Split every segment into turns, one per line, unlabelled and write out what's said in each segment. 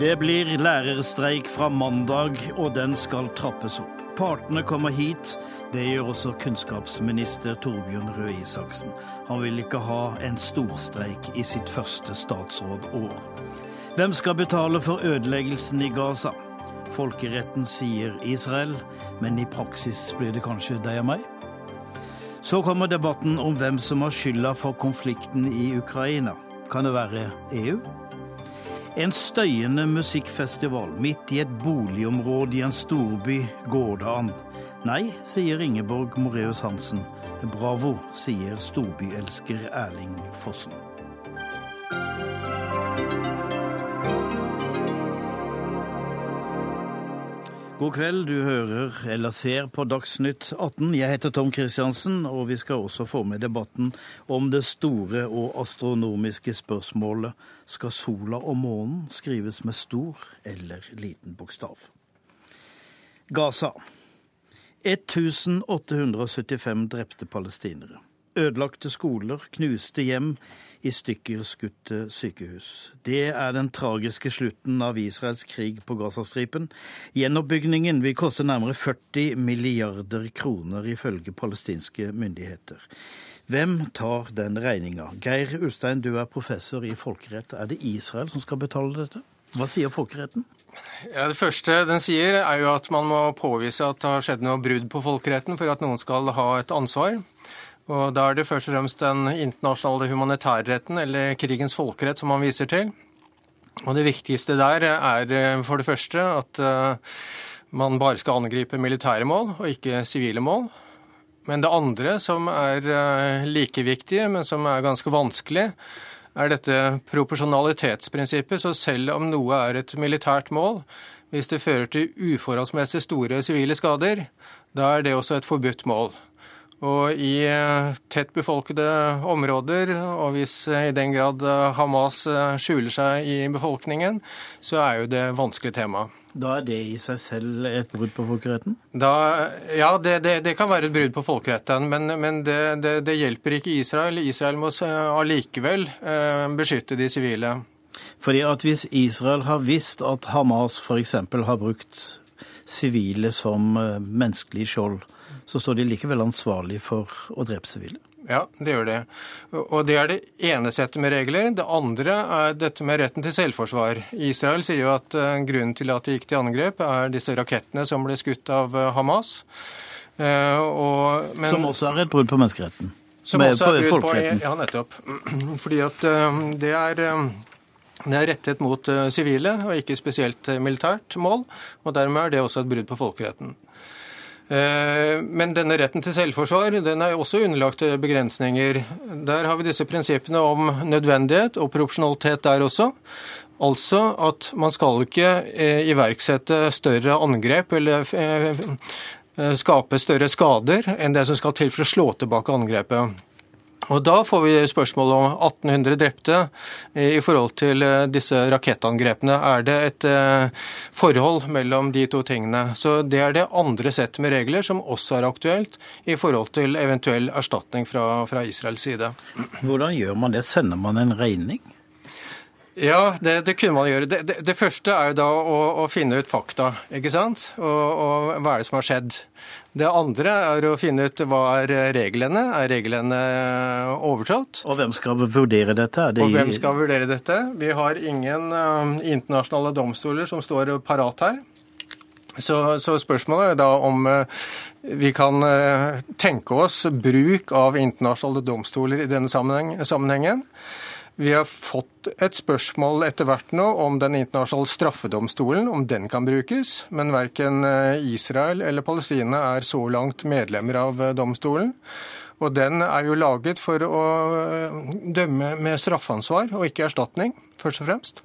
Det blir lærerstreik fra mandag, og den skal trappes opp. Partene kommer hit. Det gjør også kunnskapsminister Torbjørn Røe Isaksen. Han vil ikke ha en storstreik i sitt første statsrådår. Hvem skal betale for ødeleggelsen i Gaza? Folkeretten sier Israel, men i praksis blir det kanskje deg og meg? Så kommer debatten om hvem som har skylda for konflikten i Ukraina. Kan det være EU? En støyende musikkfestival midt i et boligområde i en storby går det an. Nei, sier Ingeborg Moreus Hansen. Bravo, sier storbyelsker Erling Fossen. God kveld, du hører eller ser på Dagsnytt 18. Jeg heter Tom Kristiansen, og vi skal også få med debatten om det store og astronomiske spørsmålet skal sola og månen skrives med stor eller liten bokstav. Gaza. 1875 drepte palestinere. Ødelagte skoler, knuste hjem, i stykker skutte sykehus. Det er den tragiske slutten av Israels krig på Gazastripen. Gjenoppbyggingen vil koste nærmere 40 milliarder kroner, ifølge palestinske myndigheter. Hvem tar den regninga? Geir Ulstein, du er professor i folkerett. Er det Israel som skal betale dette? Hva sier folkeretten?
Ja, det første den sier, er jo at man må påvise at det har skjedd noe brudd på folkeretten for at noen skal ha et ansvar. Og Da er det først og fremst den internasjonale humanitærretten, eller krigens folkerett, som man viser til. Og Det viktigste der er eh, for det første at eh, man bare skal angripe militære mål, og ikke sivile mål. Men det andre, som er eh, like viktig, men som er ganske vanskelig, er dette proporsjonalitetsprinsippet. Så selv om noe er et militært mål, hvis det fører til uforholdsmessig store sivile skader, da er det også et forbudt mål. Og i eh, tett befolkede områder, og hvis eh, i den grad eh, Hamas skjuler seg i befolkningen, så er jo det vanskelig tema.
Da er det i seg selv et brudd på folkeretten?
Da, ja, det, det, det, kan være et brudd på folkeretten, men, men det, det, hjelper ikke Israel. Israel må allikevel beskytte de sivile.
Fordi at Hvis Israel har visst at Hamas f.eks. har brukt sivile som menneskelig skjold, så står de likevel ansvarlig for å drepe sivile.
Ja, det gjør det. Og det er det ene settet med regler. Det andre er dette med retten til selvforsvar. Israel sier jo at eh, grunnen til at de gikk til angrep, er disse rakettene som ble skutt av eh, Hamas.
Eh, og, men, som også er et brudd på menneskeretten?
Som også er brudd på, Ja, nettopp. Fordi at det er det er rettet mot sivile og ikke spesielt militært mål, og dermed er det også et brudd på folkeretten. Eh, men denne retten til selvforsvar den er også underlagt begrensninger. Der har vi disse prinsippene om nødvendighet og proporsjonalitet der også. Altså at man skal ikke eh, iverksette større angrep eller eh, skape større skader enn det som skal til for å slå tilbake angrepet. Og Da får vi spørsmål om 1800 drepte i forhold til eh, disse rakettangrepene. Er det et eh, forhold mellom de to tingene? Så Det er det andre settet med regler som også er aktuelt i forhold til eventuell erstatning fra, fra Israels side.
Hvordan gjør man det? Sender man en regning?
Ja, det, det, kunne man gjøre. Det, det, det, første er jo da å, å, finne ut fakta, ikke sant. Og, og hva er det som har skjedd. Det andre er å finne ut hva er reglene. Er reglene overtrådt?
Og hvem skal vurdere dette?
Det... Og hvem skal vurdere dette? Vi har ingen uh, internasjonale domstoler som står parat her. Så, så spørsmålet er da om uh, vi kan tenke oss bruk av internasjonale domstoler i denne sammenhengen. Vi har fått et spørsmål etter hvert nå om den internasjonale straffedomstolen, om den kan brukes. Men verken eh, Israel eller Palestina er så langt medlemmer av eh, domstolen. Og den er jo laget for å eh, dømme med straffansvar og ikke erstatning, først og fremst.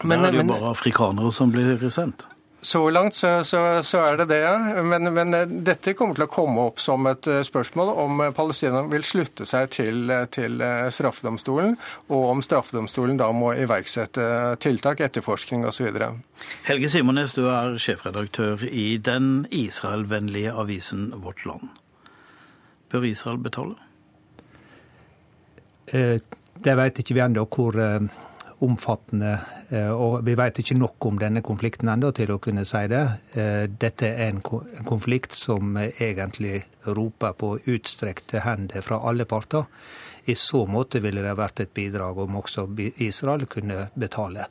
Men, det er jo bare afrikanere som blir sendt.
Så langt så, så, så, er det det. Men, men, eh, dette kommer til å komme opp som et eh, spørsmål om eh, Palestina vil slutte seg til, til straffedomstolen, og om straffedomstolen da må iverksette tiltak, etterforskning osv.
Helge Simones, du er sjefredaktør i den Israel-vennlige avisen Vårt Land. Bør Israel betale?
Det vet ikke vi ennå hvor omfattende, og vi vet ikke nok om denne konflikten ennå til å kunne si det. Dette er en konflikt som egentlig roper på utstrekte hender fra alle parter. I så måte ville det vært et bidrag om også Israel kunne betale.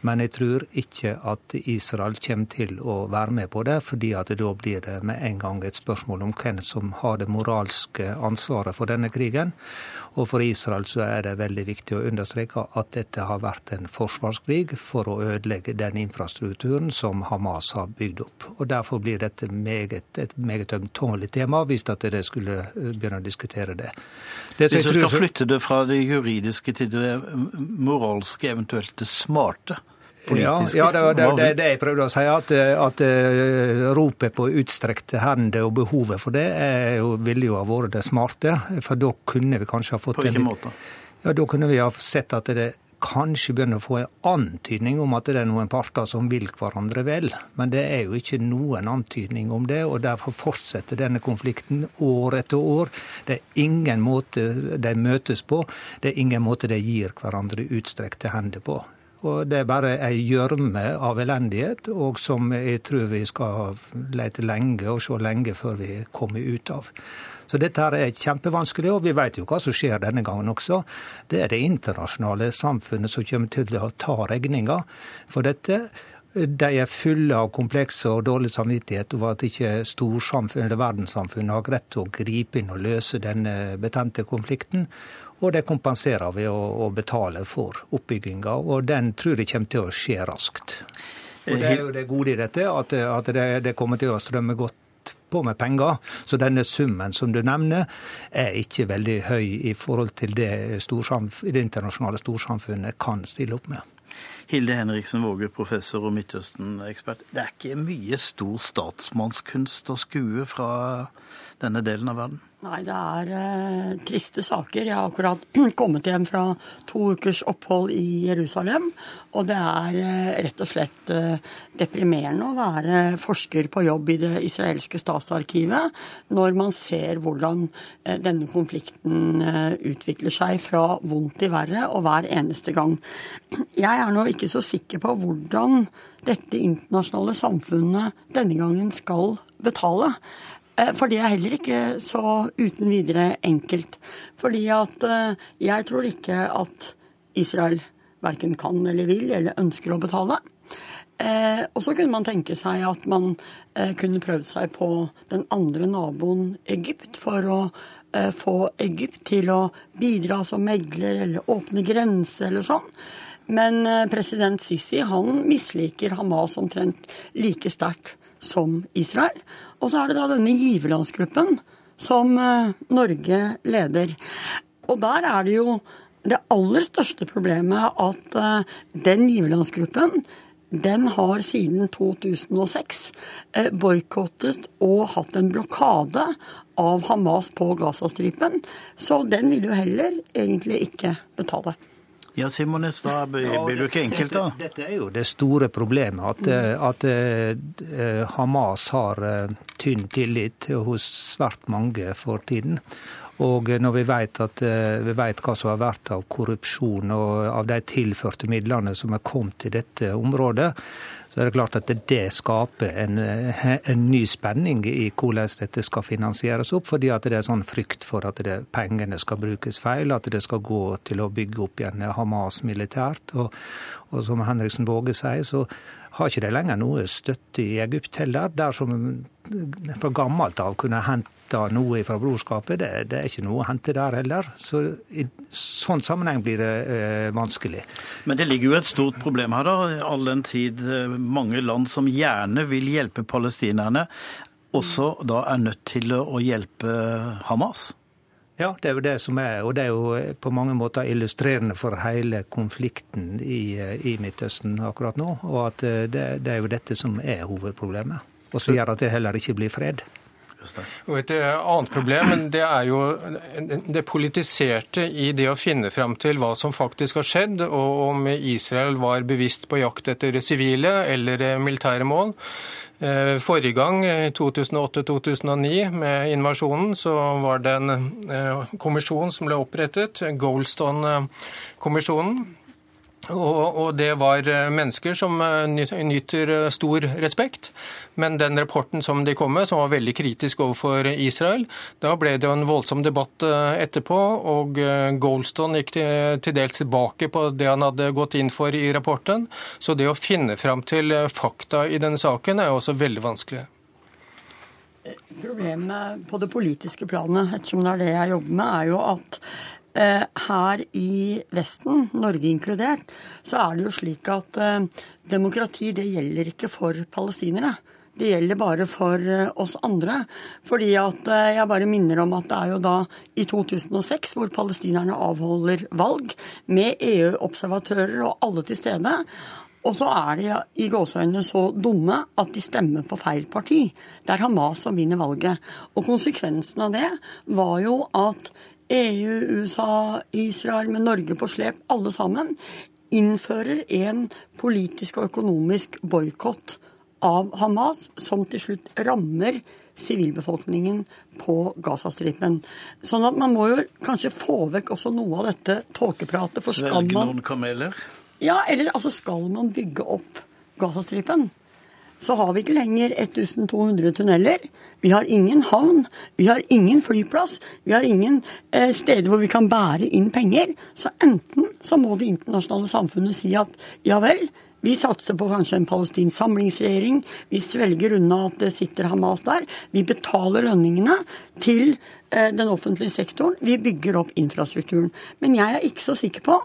Men jeg tror ikke at Israel kommer til å være med på det, fordi at da blir det med en gang et spørsmål om hvem som har det moralske ansvaret for denne krigen. Og for Israel så er det veldig viktig å understreke at dette har vært en forsvarskrig for å ødelegge den infrastrukturen som Hamas har bygd opp. Og Derfor blir dette meget, et meget ømtålig tema, hvis at dere skulle begynne å diskutere det.
det hvis du skal flytte det fra det juridiske til det moralske, eventuelt det smarte,
politiske Ja, ja det er det, jeg prøvde å si. At, at uh, ropet på utstrekte hender og behovet for det jo, ville jo ha vært det smarte. For da kunne vi kanskje ha fått
På hvilken måte?
Ja, Da kunne vi ha sett at det kanskje begynner å få en antydning om at det er noen parter som vil hverandre vel. Men det er jo ikke noen antydning om det, og derfor fortsetter denne konflikten år etter år. Det er ingen måte de møtes på, det er ingen måte de gir hverandre utstrekte hender på. Og Det er bare ei gjørme av elendighet, og som jeg tror vi skal lete lenge og se lenge før vi kommer ut av. Så dette her er kjempevanskelig, og vi vet jo hva som skjer denne gangen også. Det er det internasjonale samfunnet som kommer til å ta regninga for dette. De er fulle av komplekser og dårlig samvittighet over at ikke storsamfunnet eller verdenssamfunnet har greit å gripe inn og løse denne betente konflikten. Og det kompenserer ved å, å betale for oppbygginga, og den tror jeg kommer til å skje raskt. Og Det er jo det gode i dette, at, at det, det kommer til å strømme godt på med penger. Så denne summen som du nevner, er ikke veldig høy i forhold til det, det internasjonale storsamfunnet kan stille opp med.
Hilde Henriksen Våge, professor og Midtøsten-ekspert. Det er ikke mye stor statsmannskunst å skue fra denne delen av verden?
Nei, det er eh, triste saker. Jeg har akkurat kommet hjem fra to ukers opphold i Jerusalem. Og det er eh, rett og slett eh, deprimerende å være forsker på jobb i det israelske statsarkivet når man ser hvordan eh, denne konflikten eh, utvikler seg fra vondt til verre og hver eneste gang. Jeg er nå ikke så sikker på hvordan dette internasjonale samfunnet denne gangen skal betale. Eh, for det er heller ikke så uten videre enkelt. Fordi at eh, jeg tror ikke at Israel verken kan eller vil eller ønsker å betale. Eh, og så kunne man tenke seg at man eh, kunne prøvd seg på den andre naboen Egypt for å eh, få Egypt til å bidra som megler eller åpne grenser eller sånn. Men eh, president Sisi han misliker Hamas omtrent like sterkt som Israel. Og så er det da denne giverlandsgruppen som eh, Norge leder. Og der er det jo det aller største problemet at eh, den giverlandsgruppen den har siden 2006 eh, boikottet og hatt en blokade av Hamas på Gazastripen. Så den vil jo heller egentlig ikke betale.
Ja, Simonis, da blir du ikke enkelt, da?
Dette, dette, er jo det store problemet. At, eh, at uh, Hamas har uh, tynn tillit hos svært mange for tiden. Og når vi vet, at, vi vet hva som har vært av korrupsjon og av de tilførte midlene som er kommet til dette området, så er det klart at det skaper en, en, ny spenning i hvordan dette skal finansieres opp. Fordi at det er sånn frykt for at det, pengene skal brukes feil, at det skal gå til å bygge opp igjen Hamas militært. Og, og som Henriksen Våge sier, så har ikke de lenger noe støtte i Egypt heller. Der som fra gammelt av kunne hente noe fra brorskapet. Det, det, er ikke noe å hente der heller. Så i sånn sammenheng blir det eh, vanskelig.
Men det ligger jo et stort problem her, da. All den tid eh, mange land som gjerne vil hjelpe palestinerne, også da er nødt til å hjelpe Hamas.
Ja, det er jo det som er, og det er jo eh, på mange måter illustrerende for hele konflikten i, eh, i Midtøsten akkurat nå. Og at det, det er jo dette som er hovedproblemet. Og som gjør at det heller ikke blir fred.
Og Et eh, annet problem men det er jo det politiserte i det å finne fram til hva som faktisk har skjedd, og om Israel var bevisst på jakt etter sivile eller eh, militære mål. Eh, forrige gang, i 2008-2009, med invasjonen, så var det en kommisjon som ble opprettet, Goldstone-kommisjonen. Og, og, det var eh, mennesker som eh, nyter eh, stor respekt. Men den rapporten som de kom med, som var veldig kritisk overfor Israel, da ble det jo en voldsom debatt etterpå, og Goldstone gikk til, til dels tilbake på det han hadde gått inn for i rapporten. Så det å finne fram til fakta i denne saken er jo også veldig vanskelig.
Problemet på det politiske planet, ettersom det er det jeg jobber med, er jo at Eh, her i Vesten, Norge inkludert, så er det jo slik at eh, demokrati det gjelder ikke for palestinere. Det gjelder bare for eh, oss andre. Fordi at jeg bare minner om at det er jo da i 2006 hvor palestinerne avholder valg med EU-observatører og alle til stede. Og så er de i gåseøynene så dumme at de stemmer på feil parti. Det er Hamas som vinner valget. Og konsekvensen av det var jo at EU, USA, Israel med Norge på slep, alle sammen, innfører en politisk og økonomisk boikott av Hamas, som til slutt rammer sivilbefolkningen på Gazastripen. Sånn at man må jo kanskje få vekk også noe av dette tåkepratet.
For skal man?
Ja, eller altså skal man bygge opp Gazastripen? Så har vi ikke lenger 1200 tunneler. Vi har ingen havn, vi har ingen flyplass, vi har ingen eh, steder hvor vi kan bære inn penger. Så enten så må det internasjonale samfunnet si at ja vel, vi satser på kanskje en palestinsk samlingsregjering. Vi svelger unna at det sitter Hamas der. Vi betaler lønningene til eh, den offentlige sektoren. Vi bygger opp infrastrukturen. Men jeg er ikke så sikker på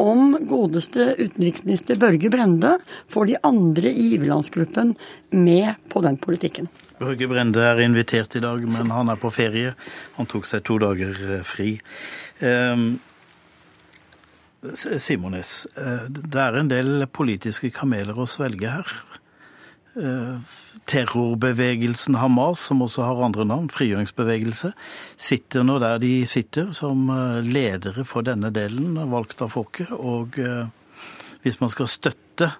om godeste utenriksminister Børge Brende får de andre i giverlandsgruppen med på den politikken.
Børge Brende er invitert i dag, men han er på ferie. Han tok seg to dager eh, fri. Ehm, Simones, eh, det er en del politiske kameler å svelge her. Terrorbevegelsen Hamas, som også har andre navn, frigjøringsbevegelse, sitter nå der de sitter, som eh, ledere for denne delen, valgt av folket. Og eh, hvis man skal støtte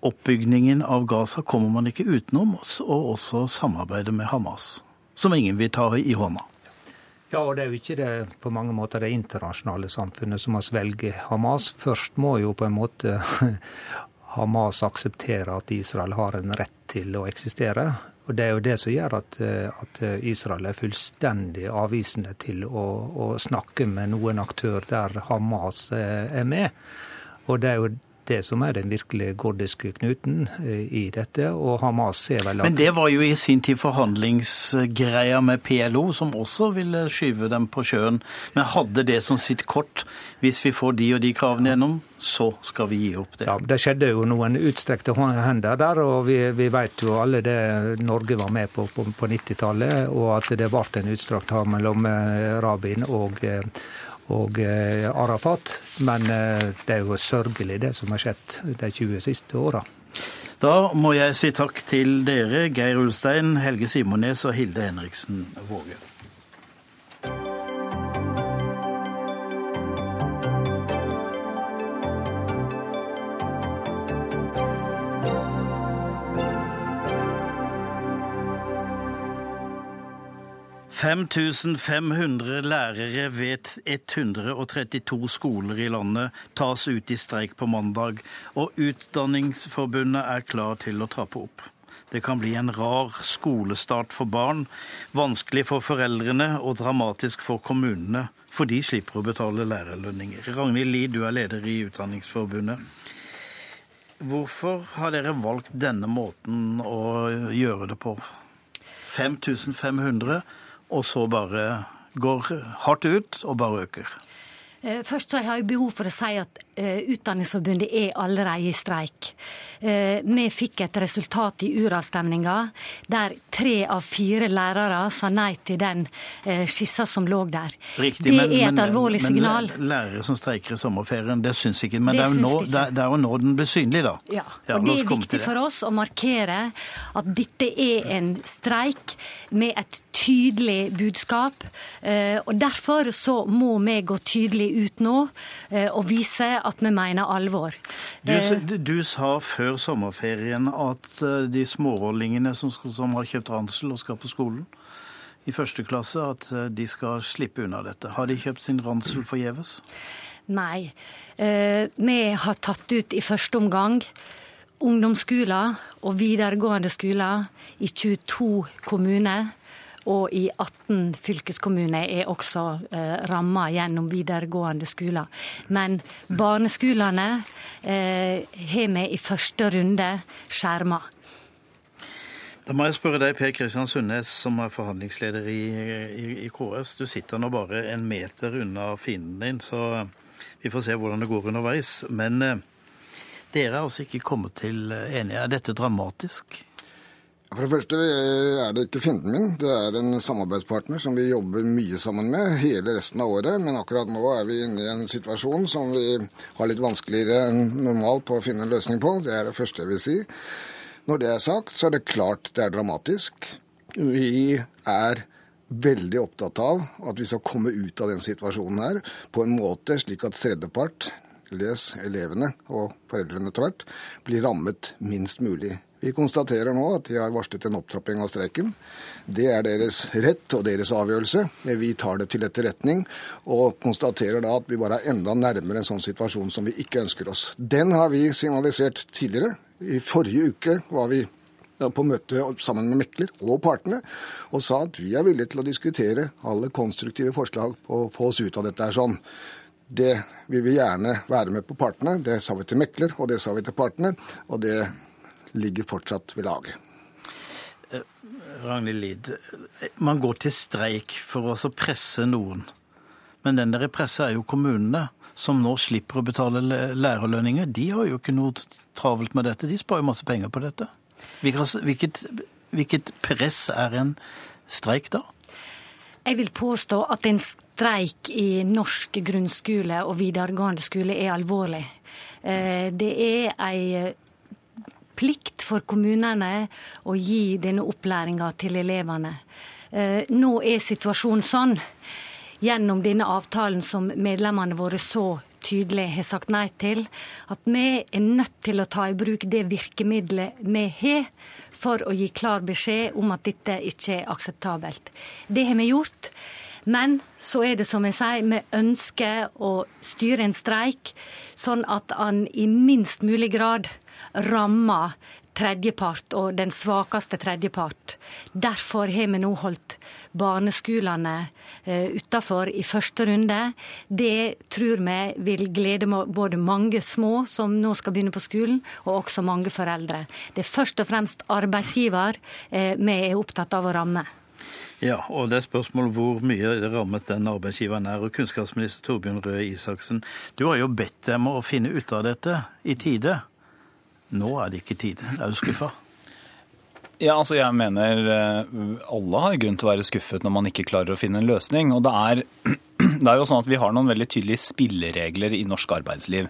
oppbygningen av Gaza, kommer man ikke utenom oss, og også samarbeide med Hamas, som ingen vil ta i hånda.
Ja, og det er jo ikke det, på mange måter det internasjonale samfunnet som må svelge Hamas. Først må jo på en måte Hamas aksepterer at Israel har en rett til å eksistere. Og Det er jo det som gjør at, eh, at Israel er fullstendig avvisende til å, å, snakke med noen aktør der Hamas eh, er med. Og det er jo det som er den virkelig gordiske knuten eh, i dette. Og Hamas ser vel
Men det var jo i sin tid forhandlingsgreia med PLO, som også ville skyve dem på sjøen. Men hadde det som sitt kort hvis vi får de og de kravene gjennom, så skal vi gi opp det.
Ja, Det skjedde jo noen utstrekte hender der, og vi, vi vet jo alle det Norge var med på på, på 90-tallet, og at det ble en utstrakt hand mellom eh, Rabin og og eh, Arafat. Men eh, det er jo sørgelig det som har skjedd de 20 siste åra.
Da må jeg si takk til dere, Geir Ulstein, Helge Simones og Hilde Henriksen Våge. 5500 lærere ved 132 skoler i landet tas ut i streik på mandag, og Utdanningsforbundet er klar til å trappe opp. Det kan bli en rar skolestart for barn, vanskelig for foreldrene og dramatisk for kommunene, for de slipper å betale lærerlønninger. Ragnhild Lid, du er leder i Utdanningsforbundet. Hvorfor har dere valgt denne måten å gjøre det på? 5500 og så bare går hardt ut og bare øker.
Eh, først så har jeg behov for å si at Utdanningsforbundet er allerede i streik. Uh, vi fikk et resultat i uravstemninga der tre av fire lærere sa nei til den uh, skissa som lå der.
Riktig,
det
men,
er et men, alvorlig men, signal.
Men lærere som streiker i sommerferien, det syns ikke. Men det, det, er nå, ikke. det, er jo nå, den blir synlig, da.
Ja, og ja, det er viktig for oss å markere at dette er en streik med et tydelig budskap. Og derfor så må vi gå tydelig ut nå eh, og vise at vi mener alvor.
Du, eh, du sa før sommerferien at eh, de smårollingene som, som har kjøpt ransel og skal på skolen i første klasse, at de skal slippe unna dette. Har de kjøpt sin ransel forgjeves?
Nei. Eh, vi har tatt ut i første omgang ungdomsskoler og videregående skoler i 22 kommuner. Og i 18 fylkeskommuner er også eh, ramma gjennom videregående skoler. Men barneskolene eh, har vi i første runde skjerma.
Da må jeg spørre deg, Per Kristian Sundnes, som er forhandlingsleder i, i, i, KS. Du sitter nå bare en meter unna fienden din, så vi får se hvordan det går underveis. Men eh, dere er altså ikke kommet til enige. Er dette dramatisk?
For det første er det ikke fienden min. Det er en samarbeidspartner som vi jobber mye sammen med hele resten av året. Men akkurat nå er vi inne i en situasjon som vi har litt vanskeligere enn normalt på å finne en løsning på. Det er det første jeg vil si. Når det er sagt, så er det klart det er dramatisk. Vi er veldig opptatt av at vi skal komme ut av den situasjonen her på en måte slik at tredjepart, les elevene og foreldrene etter hvert, blir rammet minst mulig. Vi konstaterer nå at de har varslet en opptrapping av streiken. Det er deres rett og deres avgjørelse. Vi tar det til etterretning og konstaterer da at vi bare er enda nærmere en sånn situasjon som vi ikke ønsker oss. Den har vi signalisert tidligere. I forrige uke var vi på møte sammen med mekler og partene og sa at vi er villige til å diskutere alle konstruktive forslag på å få oss ut av dette her sånn. Det vil vi gjerne være med på partene. Det sa vi til mekler, og det sa vi til partene. Og det ligger fortsatt ved laget.
Eh, Ragnhild Lid, man går til streik for å presse noen. Men den dere presser, er jo kommunene som nå slipper å betale lærerlønninger, de har jo ikke noe travelt med dette. De sparer jo masse penger på dette. Hvilket, hvilket press er en streik da?
Jeg vil påstå at en streik i norsk grunnskole og videregående skole er alvorlig. Eh, det er ei plikt for kommunene å gi denne opplæringa til elevene. Eh, nå er situasjonen sånn gjennom denne avtalen som medlemmene våre så tydelig har sagt nei til, at vi er nødt til å ta i bruk det virkemidlet vi har for å gi klar beskjed om at dette ikke er akseptabelt. Det har vi gjort. Men så er det som jeg sier, vi ønsker å styre en streik sånn at han i minst mulig grad rammer tredjepart og den svakeste tredjepart. Derfor har vi nå holdt barneskolene uh, utafor i første runde. Det tror vi vil glede både mange små som nå skal begynne på skolen, og også mange foreldre. Det er først og fremst arbeidsgiver uh, vi er opptatt av å ramme.
Ja, og det er spørsmål hvor mye det rammet den arbeidsgiveren er. Og Kunnskapsminister Torbjørn Røe Isaksen, du har jo bedt dem å finne ut av dette i tide. Nå er det ikke tide. Er du skuffa?
Ja, altså jeg mener eh, alle har grunn til å være skuffet når man ikke klarer å finne en løsning. Og det er, det er jo sånn at Vi har noen veldig tydelige spilleregler i norsk arbeidsliv.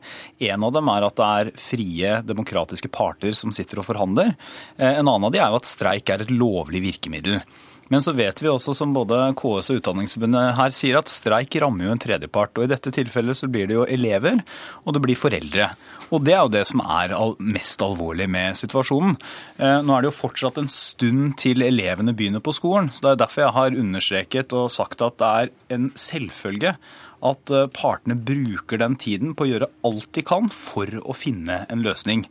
En av dem er at det er frie, demokratiske parter som sitter og forhandler. Eh, en annen av dem er jo at streik er et lovlig virkemiddel. Men så vet vi også, som både KS og Utdanningsforbundet her sier, at streik rammer jo en tredjepart. Og i dette tilfellet så blir det jo elever, og det blir foreldre. Og det er jo det som er mest alvorlig med situasjonen. Eh, nå er det jo fortsatt en stund til elevene begynner på skolen. så Det er derfor jeg har understreket og sagt at det er en selvfølge at eh, partene bruker den tiden på å gjøre alt de kan for å finne en løsning.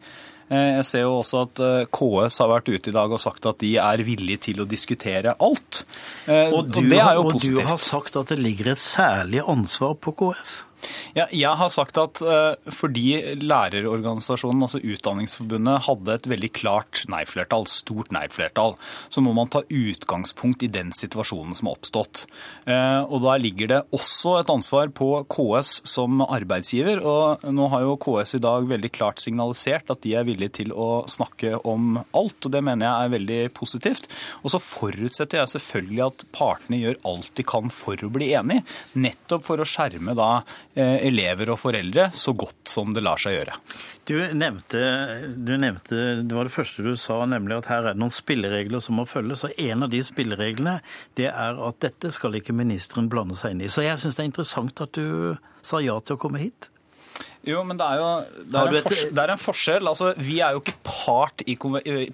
Eh, jeg ser jo også at eh, KS har vært ute i dag og sagt at de er villige til å diskutere alt.
Og, du, og det er jo positivt. Og du har sagt at det ligger et særlig ansvar på KS?
Ja, jeg har sagt at uh, fordi lærerorganisasjonen, altså Utdanningsforbundet, hadde et veldig klart nei-flertall, stort nei-flertall, så må man ta utgangspunkt i den situasjonen som har oppstått. Uh, og Da ligger det også et ansvar på KS som arbeidsgiver. og Nå har jo KS i dag veldig klart signalisert at de er villige til å snakke om alt, og det mener jeg er veldig positivt. Og så forutsetter jeg selvfølgelig at partene gjør alt de kan for å bli enige, nettopp for å skjerme da Eh, elever og foreldre så godt som det lar seg gjøre.
Du nevnte, du nevnte, det var det første du sa, nemlig at her er det noen spilleregler som må følges. og En av de spillereglene det er at dette skal ikke ministeren blande seg inn i. Så jeg syns det er interessant at du sa ja til å komme hit.
Jo, men det er jo det er, en, forskjell, det er en forskjell. Altså, vi er jo ikke part i,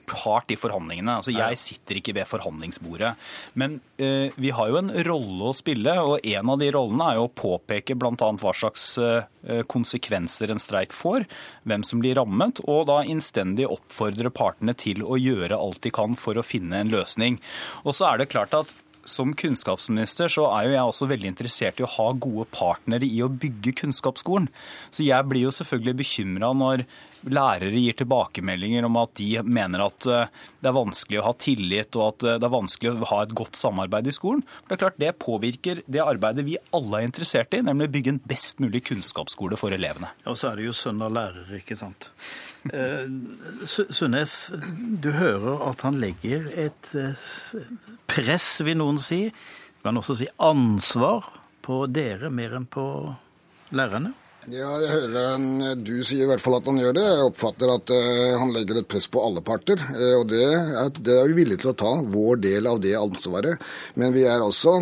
part i forhandlingene. Altså, jeg sitter ikke ved forhandlingsbordet. Men uh, vi har jo en rolle å spille, og en av de rollene er jo å påpeke bl.a. hva slags uh, konsekvenser en streik får, hvem som blir rammet, og da innstendig oppfordre partene til å gjøre alt de kan for å finne en løsning. Og så er det klart at som kunnskapsminister så er jo jeg også veldig interessert i å ha gode partnere i å bygge kunnskapsskolen. Så jeg blir jo selvfølgelig bekymra når lærere gir tilbakemeldinger om at de mener at eh, det er vanskelig å ha tillit og at eh, det er vanskelig å ha et godt samarbeid i skolen. Det er klart det påvirker det arbeidet vi alle er interessert i, nemlig å bygge en best mulig kunnskapsskole for elevene.
Og så er det jo sønn av lærere, ikke sant. Eh, Sundnes, du hører at han legger et press, vil noen si, kan også si ansvar, på dere mer enn på lærerne?
Ja, jeg hører Du sier i hvert fall at han gjør det. Jeg oppfatter at uh, han legger et press på alle parter. Uh, og det er, det er, vi villige til å ta, vår del av det ansvaret. Men vi er også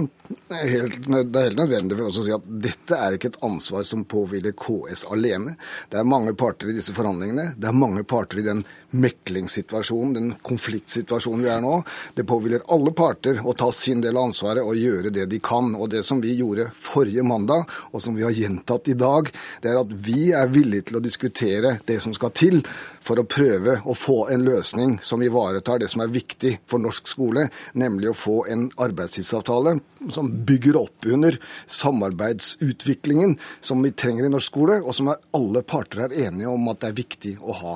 helt, det er helt nødvendig for oss å si at dette er ikke et ansvar som påhviler KS alene. Det er mange parter i disse forhandlingene. Det er mange parter i den meklingssituasjonen, den konfliktsituasjonen vi er nå. Det påhviler alle parter å ta sin del av ansvaret og gjøre det de kan. Og det som vi gjorde forrige mandag, og som vi har gjentatt i dag, det er at vi er villige til å diskutere det som skal til for å prøve å få en løsning som ivaretar det som er viktig for norsk skole, nemlig å få en arbeidstidsavtale som bygger opp under samarbeidsutviklingen som vi trenger i norsk skole, og som alle parter er enige om at det er viktig å ha.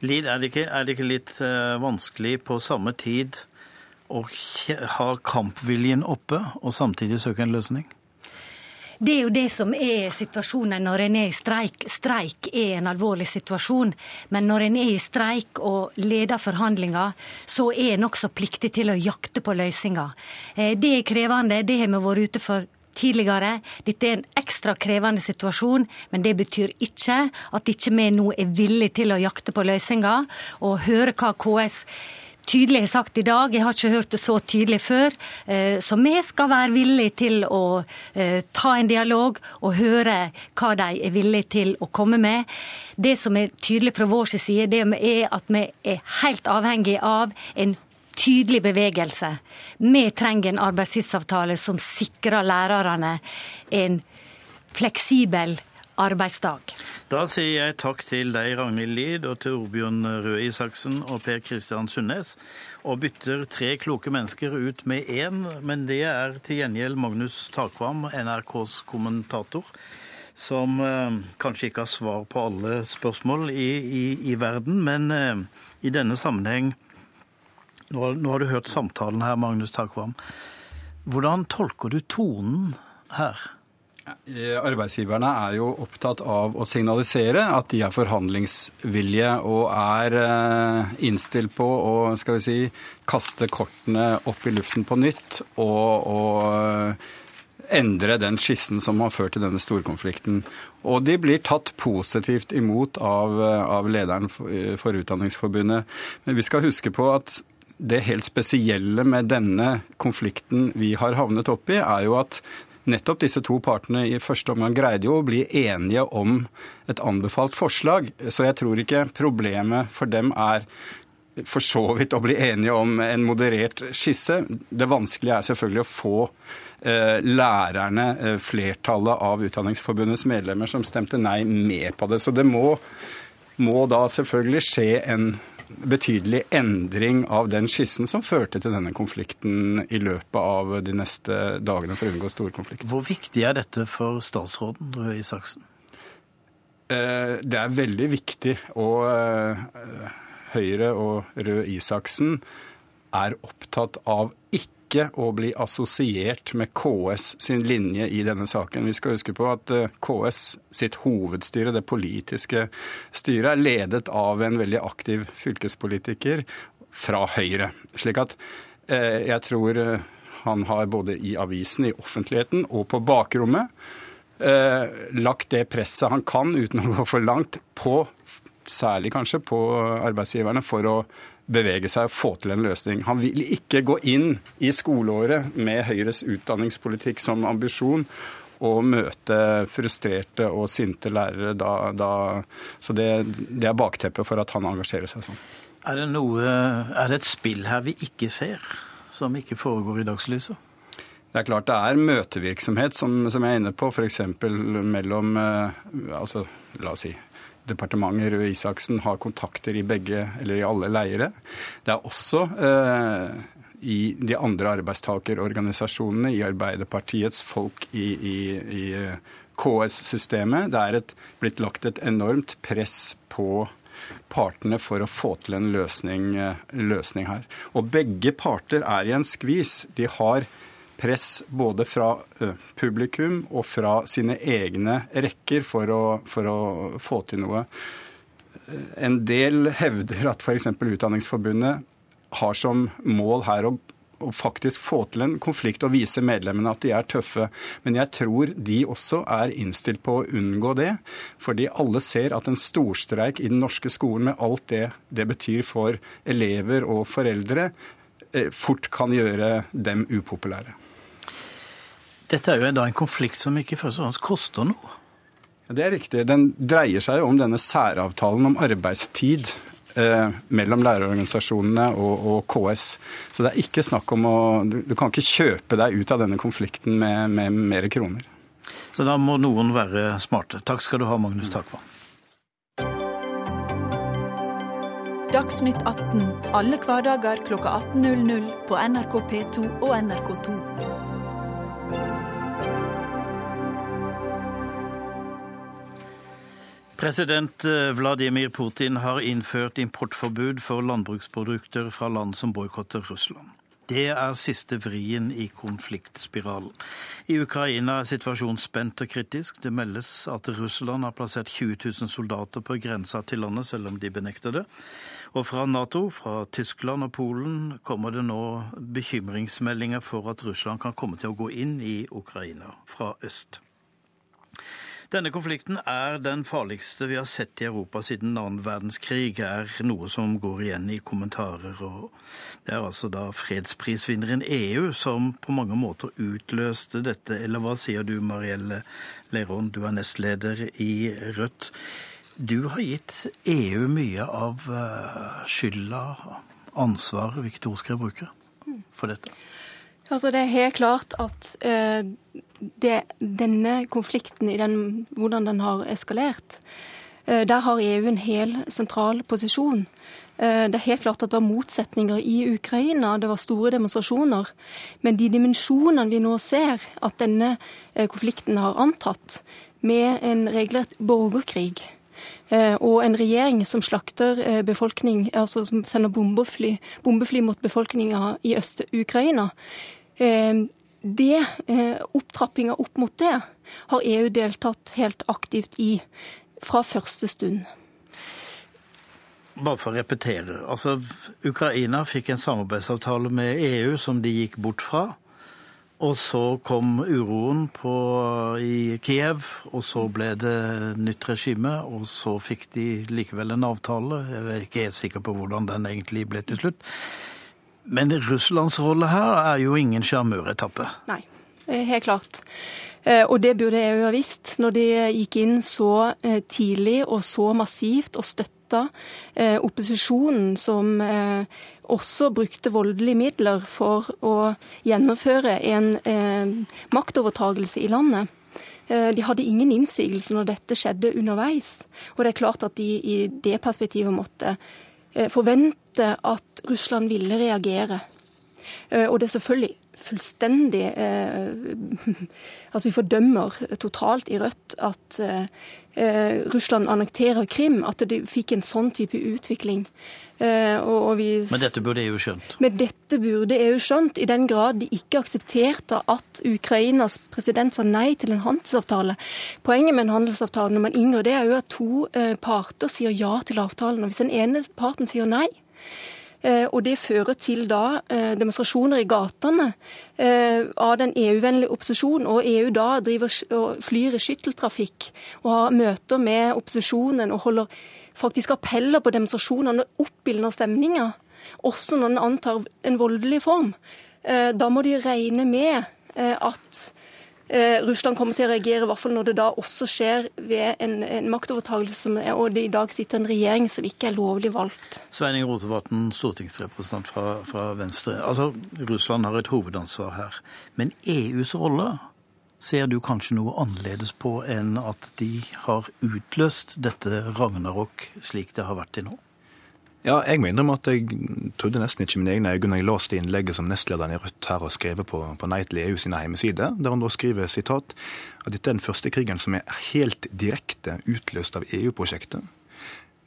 Lid, er det, ikke, er det ikke litt uh, vanskelig på samme tid å ha kampviljen oppe og samtidig søke en løsning?
Det er jo det som er situasjonen når en er i streik. Streik er en alvorlig situasjon. Men når en er i streik og leder forhandlinger, så er en også pliktig til å jakte på løsninger. Eh, det er krevende, det har vi vært ute for tidligere. Dette er en ekstra krevende situasjon, men det betyr ikke at ikke vi nå er villige til å jakte på løsninger og høre hva KS tydelig har sagt i dag. Jeg har ikke hørt det så tydelig før. Eh, så vi skal være villige til å eh, ta en dialog og høre hva de er villige til å komme med. Det som er tydelig fra vår side, det er at vi er helt avhengig av en tydelig bevegelse. Vi trenger en arbeidstidsavtale som sikrer lærerne en fleksibel arbeidsdag.
Da sier jeg takk til deg, Ragnhild Lid, og til Torbjørn Røe Isaksen og Per Kristian Sundnes, og bytter tre kloke mennesker ut med én, men det er til gjengjeld Magnus Takvam, NRKs kommentator, som eh, kanskje ikke har svar på alle spørsmål i, i, i verden, men eh, i denne sammenheng nå, nå, har du hørt samtalen her, Magnus Takvam. Hvordan tolker du tonen her?
Eh, arbeidsgiverne er jo opptatt av å signalisere at de er forhandlingsvillige og er eh, innstilt på å skal vi si, kaste kortene opp i luften på nytt og, og eh, endre den skissen som har ført til denne storkonflikten. Og de blir tatt positivt imot av, av lederen for Utdanningsforbundet. Men vi skal huske på at det helt spesielle med denne konflikten vi har havnet opp i, er jo at nettopp disse to partene i første omgang greide jo å bli enige om et anbefalt forslag. Så jeg tror ikke problemet for dem er for så vidt å bli enige om en moderert skisse. Det vanskelige er selvfølgelig å få eh, lærerne, eh, flertallet av Utdanningsforbundets medlemmer som stemte nei, med på det. Så det må, må da selvfølgelig skje en betydelig endring av den skissen som førte til denne konflikten i løpet av de neste dagene for å unngå store konflikter.
Hvor viktig er dette for statsråden Røe Isaksen?
Eh, det er veldig viktig. Og eh, Høyre og Røe Isaksen er opptatt av ikke ikke å bli assosiert med KS sin linje i denne saken. Vi skal huske på at eh, KS sitt hovedstyre, det politiske styret, er ledet av en veldig aktiv fylkespolitiker fra Høyre. Slik at eh, jeg tror eh, han har både i avisen, i offentligheten og på bakrommet eh, lagt det presset han kan, uten å gå for langt, på særlig kanskje på arbeidsgiverne, for å bevege seg og få til en løsning. Han vil ikke gå inn i skoleåret med Høyres utdanningspolitikk som ambisjon å møte frustrerte og sinte lærere da, da Så det, det, er bakteppet for at han engasjerer seg sånn.
Er det, noe, er det et spill her vi ikke ser, som ikke foregår i dagslyset?
Det er klart det er møtevirksomhet, som, som jeg er inne på, f.eks. mellom eh, altså, la oss si, departementet Røe Isaksen har kontakter i begge, eller i alle leire. Det er også eh, i de andre arbeidstakerorganisasjonene, i Arbeiderpartiets folk i, i, i KS-systemet. Det er et, blitt lagt et enormt press på partene for å få til en løsning, eh, løsning her. Og begge parter er i en skvis. De har press både fra publikum og fra sine egne rekker for å, for å få til noe. En del hevder at f.eks. Utdanningsforbundet har som mål her å, å faktisk få til en konflikt og vise medlemmene at de er tøffe. Men jeg tror de også er innstilt på å unngå det. Fordi alle ser at en storstreik i den norske skolen med alt det det betyr for elever og foreldre, fort kan gjøre dem upopulære.
Dette er jo da en konflikt som ikke først og fremst koster noe.
Ja, Det er riktig. Den dreier seg jo om denne særavtalen om arbeidstid eh, mellom lærerorganisasjonene og, og, KS. Så det er ikke snakk om å Du, du kan ikke kjøpe deg ut av denne konflikten med, med mer kroner.
Så da må noen være smarte. Takk skal du ha, Magnus Takvann.
Dagsnytt 18 alle hverdager kl 18.00 på NRK P2 og NRK2.
President eh, Vladimir Putin har innført importforbud for landbruksprodukter fra land som boikotter Russland. Det er siste vrien i konfliktspiralen. I Ukraina er situasjonen spent og kritisk. Det meldes at Russland har plassert 20 000 soldater på grensa til landet, selv om de benekter det. Og fra Nato, fra Tyskland og Polen, kommer det nå bekymringsmeldinger for at Russland kan komme til å gå inn i Ukraina fra øst. Denne konflikten er den farligste vi har sett i Europa siden annen verdenskrig, er noe som går igjen i kommentarer. og Det er altså da fredsprisvinneren EU som på mange måter utløste dette. Eller hva sier du, Marielle Leron, du er nestleder i Rødt. Du har gitt EU mye av eh, skylda, ansvaret, hvilket ord skal jeg bruke, for dette?
Altså Det er helt klart at eh, det, denne konflikten, i den, hvordan den har eskalert, eh, der har EU en hel sentral posisjon. Eh, det er helt klart at det var motsetninger i Ukraina, det var store demonstrasjoner. Men de dimensjonene vi nå ser at denne eh, konflikten har antatt, med en regelrett borgerkrig, og en regjering som slakter befolkning, altså som sender bombefly, bombefly mot befolkninga i Øst-Ukraina, det, eh, Opptrappinga opp mot det har EU deltatt helt aktivt i fra første stund.
Bare for å repetere. altså Ukraina fikk en samarbeidsavtale med EU som de gikk bort fra. Og så kom uroen på, i Kiev, og så ble det nytt regime. Og så fikk de likevel en avtale. Jeg er ikke helt sikker på hvordan den egentlig ble til slutt. Men Russlands rolle her er jo ingen sjarmøretappe.
Nei, eh, helt klart. Eh, og det burde EU ha visst når de gikk inn så eh, tidlig og så massivt og støtta opposisjonen, som også brukte voldelige midler for å gjennomføre en maktovertagelse i landet. De hadde ingen innsigelse når dette skjedde underveis. Og det er klart at de i det perspektivet måtte forvente at Russland ville reagere. Eh, og det er selvfølgelig fullstendig eh, Altså vi fordømmer totalt i Rødt at eh, Russland annekterer Krim, at det fikk en sånn type utvikling.
Vi, men dette burde EU skjønt?
Men dette burde EU skjønt, i den grad de ikke aksepterte at Ukrainas president sa nei til en handelsavtale. Poenget med en handelsavtale når man inngår, det er jo at to parter sier ja til avtalen. og Hvis den ene parten sier nei, Eh, og det fører til da eh, demonstrasjoner i gatene eh, av den EU-vennlige opposisjonen. Og EU da driver og flyr i skytteltrafikk og har møter med opposisjonen og holder faktisk appeller på demonstrasjonene og oppildner stemninga, også når den antar en voldelig form. Da må de regne med at eh, Russland kommer til å reagere, i hvert fall når det da også skjer ved en, en maktovertagelse og det i dag sitter en regjering som ikke er lovlig valgt.
Sveining Rotevatn, stortingsrepresentant fra, fra Venstre. Altså, Russland har et hovedansvar her. Men EUs rolle ser du kanskje noe annerledes på enn at de har utløst dette ragnarok slik det har vært til nå?
Ja, jeg må innrømme at jeg trodde nesten ikke mine egne øyne da jeg leste innlegget som nestlederen i Rødt her har skrevet på, på Nei EU sine hjemmesider, der han da skriver sitat, at dette er den første krigen som er helt direkte utløst av EU-prosjektet.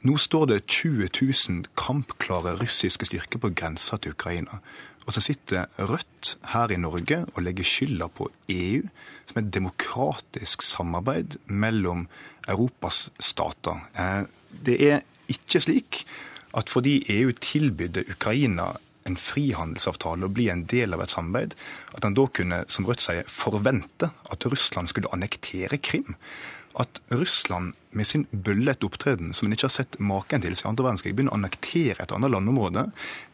Nå står det 20 000 kampklare russiske styrker på grensa til Ukraina. Og så sitter Rødt her i Norge og legger skylda på EU, som et demokratisk samarbeid mellom Europas stater. Eh, det er ikke slik at fordi EU tilbydde Ukraina en frihandelsavtale og bli en del av et samarbeid, at han da kunne, som Rødt sier, forvente at Russland skulle annektere Krim. At Russland med sin bøllete opptreden, som en ikke har sett maken til siden andre verdenskrig, begynner å annektere et annet landområde,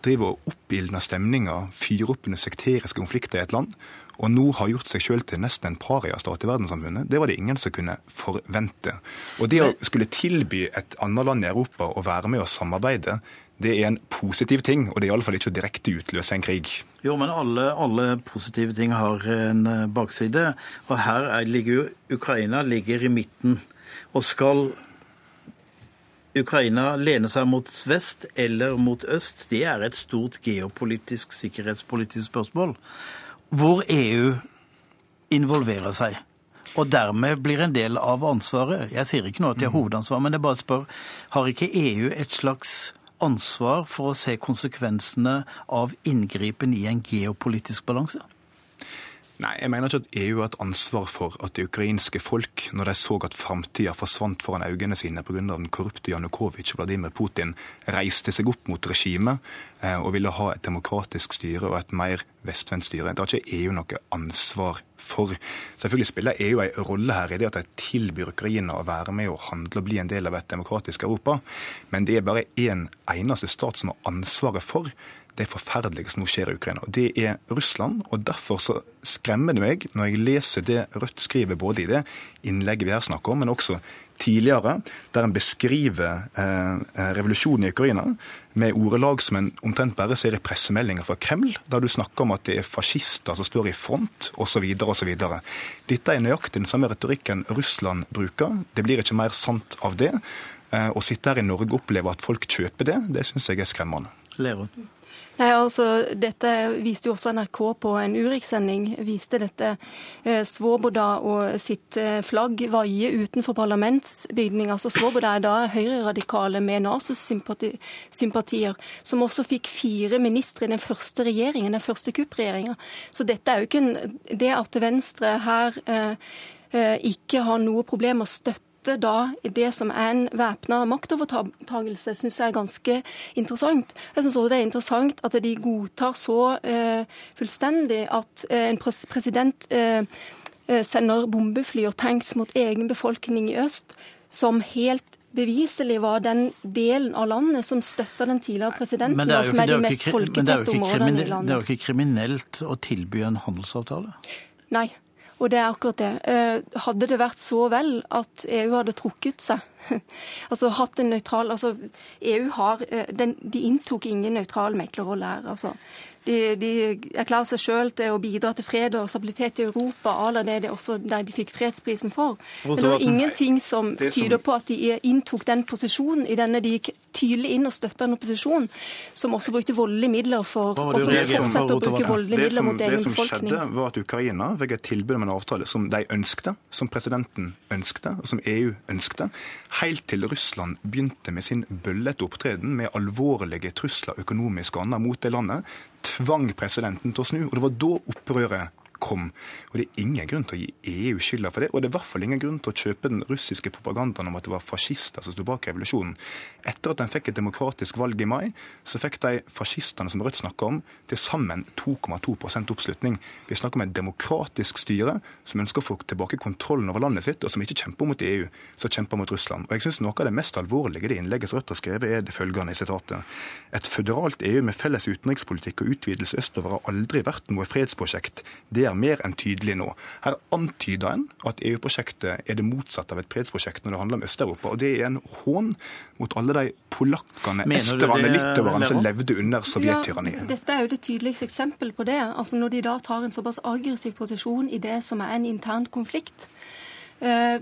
driver og oppildner stemninger, fyrer opp under sekteriske konflikter i et land, og nå har gjort seg sjøl til nesten en pariastat i verdenssamfunnet, det var det ingen som kunne forvente. Og det å skulle tilby et annet land i Europa å være med og samarbeide, det er en positiv ting, og det er iallfall ikke å direkte utløse en krig.
Jo, men alle, alle, positive ting har en eh, bakside. Og her ligger jo Ukraina ligger i midten. Og skal Ukraina lene seg mot vest eller mot øst, det er et stort geopolitisk, sikkerhetspolitisk spørsmål hvor EU involverer seg. Og dermed blir en del av ansvaret. Jeg sier ikke nå at de har mm. hovedansvar, men jeg bare spør, har ikke EU et slags ansvar for å se konsekvensene av inngripen i en geopolitisk balanse?
Nei, jeg mener ikke at EU har et ansvar for at det ukrainske folk, når de så at framtida forsvant foran øynene sine pga. den korrupte Janukovitsj og Vladimir Putin, reiste seg opp mot regimet eh, og ville ha et demokratisk styre og et mer vestvendt styre. Det har ikke EU noe ansvar for. Selvfølgelig spiller EU en rolle her i det at de tilbyr Ukraina å være med og handle og bli en del av et demokratisk Europa, men det er bare én en eneste stat som har ansvaret for det forferdelige som nå skjer i Ukraina. Det er Russland. og Derfor så skremmer det meg når jeg leser det Rødt skriver både i det innlegget vi her snakker om, men også tidligere, der en beskriver eh, eh, revolusjonen i Ukraina med ordelag som en omtrent bare ser i pressemeldinger fra Kreml, der du snakker om at det er fascister som står i front, osv. osv. Dette er nøyaktig den samme retorikken Russland bruker. Det blir ikke mer sant av det. Eh, å sitte her i Norge og oppleve at folk kjøper det, det syns jeg er skremmende.
Leron.
Nei, altså, Dette viste jo også NRK på en Urix-sending. Viste dette eh, Svoboda og sitt eh, flagg vaie utenfor parlamentsbygning. Altså, Svoboda er da høyreradikale med Nasus-sympatier, som også fikk fire ministre i den første regjeringen, den første kuppregjeringa. Så dette er jo ikke en, det at Venstre her eh, eh ikke har noe problem med å støtte støtte da det som er en væpna maktovertagelse, syns jeg er ganske interessant. Jeg syns også det er interessant at de godtar så uh, fullstendig at uh, en president uh, sender bombefly og tanks mot egen befolkning i øst, som helt beviselig var den delen av landet som støtta den tidligere presidenten, og som er de mest folketette områdene i landet.
Det er jo ikke kriminelt å tilby en handelsavtale?
Nei, og det er akkurat det. Eh, hadde det vært så vel at EU hadde trukket seg altså hatt en nøytral altså EU har, eh, den, De inntok ingen nøytral meklerrolle her. altså. De, de erklærer seg sjøl til å bidra til fred og stabilitet i Europa, à det de også der de fikk fredsprisen for. Men det var ingenting som tyder på at de inntok den posisjonen i denne de gikk tydelig inn og støtta en opposisjon som også brukte voldelige midler for å fortsette å bruke voldelige midler mot egen befolkning. Det som
skjedde, var at Ukraina fikk et tilbud om en avtale som de ønskte, som presidenten ønskte, og som EU ønskte, helt til Russland begynte med sin bøllete opptreden med alvorlige trusler økonomisk og annet mot det landet tvang presidenten til å snu. Og det var da opprøret kom. Og Det er ingen grunn til å gi EU skylda for det. Og det er i hvert fall ingen grunn til å kjøpe den russiske propagandaen om at det var fascister som sto bak revolusjonen. Etter at de fikk et demokratisk valg i mai, så fikk de fascistene som Rødt snakker om, til sammen 2,2% oppslutning. Vi snakker om et demokratisk styre som ønsker å få tilbake kontrollen over landet sitt, og som ikke kjemper mot EU, som kjemper mot Russland. Og jeg synes Noe av det mest alvorlige i det innlegget som Rødt har skrevet, er det følgende i sitatet. Et føderalt EU med felles utenrikspolitikk og utvidelse østover har aldri vært noe fredsprosjekt. Det være mer enn tydelig nå. Her antyder en at EU-prosjektet er det motsatte av et fredsprosjekt når det handler om Øst-Europa. Og det er en hån mot alle de polakkene, esterne, litauerne som levde under sovjettyranniet.
Ja, dette er jo det tydeligste eksempel på det. Altså Når de da tar en såpass aggressiv posisjon i det som er en intern konflikt. Eh,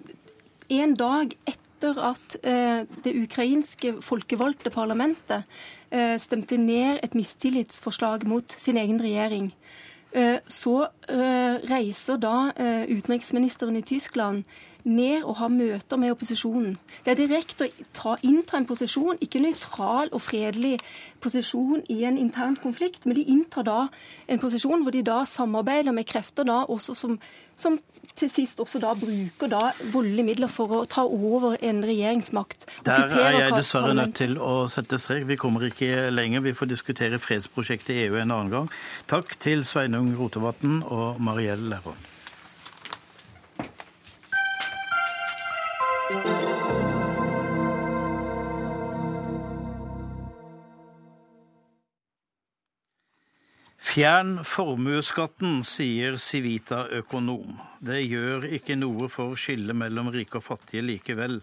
en dag etter at eh, det ukrainske folkevalgte parlamentet eh, stemte ned et mistillitsforslag mot sin egen regjering, så eh, reiser da eh, utenriksministeren i Tyskland ned og ha møter med opposisjonen. Det er direkte å ta, innta en posisjon, ikke nøytral og fredelig posisjon i en intern konflikt, men de inntar da en posisjon hvor de da samarbeider med krefter da også som, som til sist også da bruker da voldelige midler for å ta over en regjeringsmakt.
Der er jeg dessverre nødt til å sette strek. Vi kommer ikke lenger. Vi får diskutere fredsprosjektet i EU en annen gang. Takk til Sveinung Rotevatn og Mariell Lervold. Fjern formuesskatten, sier Civita økonom. Det gjør ikke noe for skillet mellom rike og fattige likevel.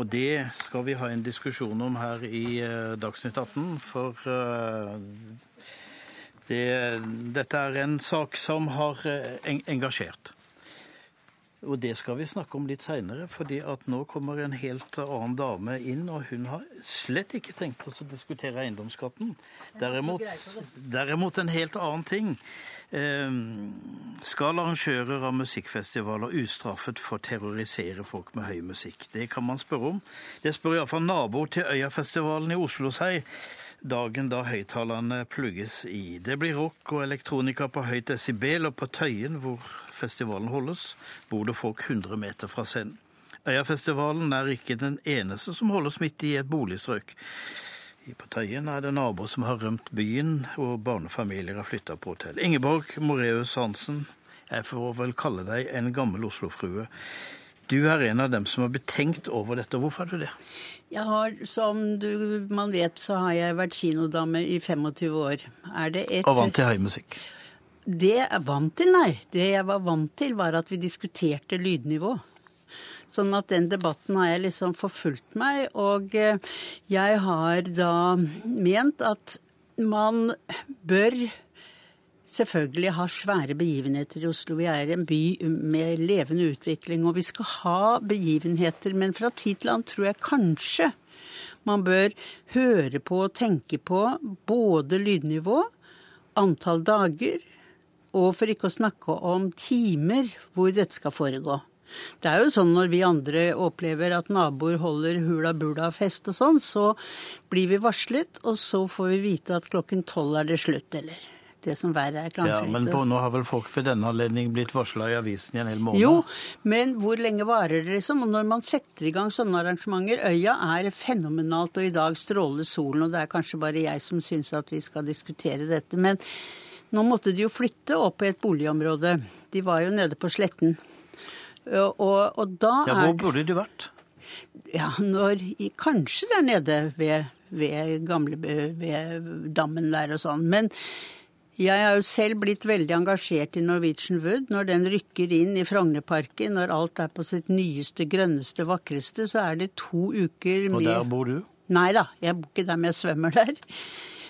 Og det skal vi ha en diskusjon om her i eh, Dagsnytt 18, for uh, det, dette er en sak som har uh, engasjert. Og det skal vi snakke om litt seinere, fordi at nå kommer en helt annen dame inn, og hun har slett ikke tenkt oss å diskutere eiendomsskatten. Derimot, derimot en helt annen ting. Eh, skal arrangører av musikkfestivaler ustraffet få terrorisere folk med høy musikk? Det kan man spørre om. Det spør iallfall naboer til Øyafestivalen i Oslo seg dagen da høyttalerne plugges i. Det blir rock og elektronika på høyt desibel, og på Tøyen, hvor festivalen holdes, bor det folk 100 meter fra scenen. Øyafestivalen er ikke den eneste som holdes midt i et boligstrøk. På Tøyen er det naboer som har rømt byen, og barnefamilier har flytta på hotell. Ingeborg Moreus Hansen, jeg får vel kalle deg en gammel Oslo-frue. Du er en av dem som har betenkt over dette. Hvorfor er du det?
Jeg har, Som du, man vet, så har jeg vært kinodame i 25 år. Et...
Og vant til høymusikk?
Det jeg vant til, nei. Det jeg var vant til, var at vi diskuterte lydnivå. Sånn at den debatten har jeg liksom forfulgt meg. Og eh, jeg har da ment at man bør selvfølgelig har svære begivenheter i Oslo. Vi er en by med levende utvikling, og vi skal ha begivenheter. Men fra tid til annen tror jeg kanskje man bør høre på og tenke på både lydnivå, antall dager, og for ikke å snakke om timer hvor dette skal foregå. Det er jo sånn når vi andre opplever at naboer holder hula bula fest og sånn, så blir vi varslet, og så får vi vite at klokken tolv er det slutt, eller det som verre er
Ja, Men på, nå har vel folk ved denne anledning blitt varsla i avisen i en hel måned?
Jo, men hvor lenge varer det, liksom? Og når man setter i gang sånne arrangementer Øya er fenomenalt, og i dag stråler solen, og det er kanskje bare jeg som syns at vi skal diskutere dette. Men nå måtte de jo flytte opp i et boligområde. De var jo nede på Sletten. Og, og da
er Ja, Hvor burde de vært?
Ja, når, Kanskje der nede ved, ved gamle ved dammen der og sånn. Men jeg har jo selv blitt veldig engasjert i Norwegian Wood. Når den rykker inn i Frognerparken, når alt er på sitt nyeste, grønneste, vakreste, så er det to uker med
Og der bor du?
Nei da, jeg bor ikke der, men jeg svømmer der.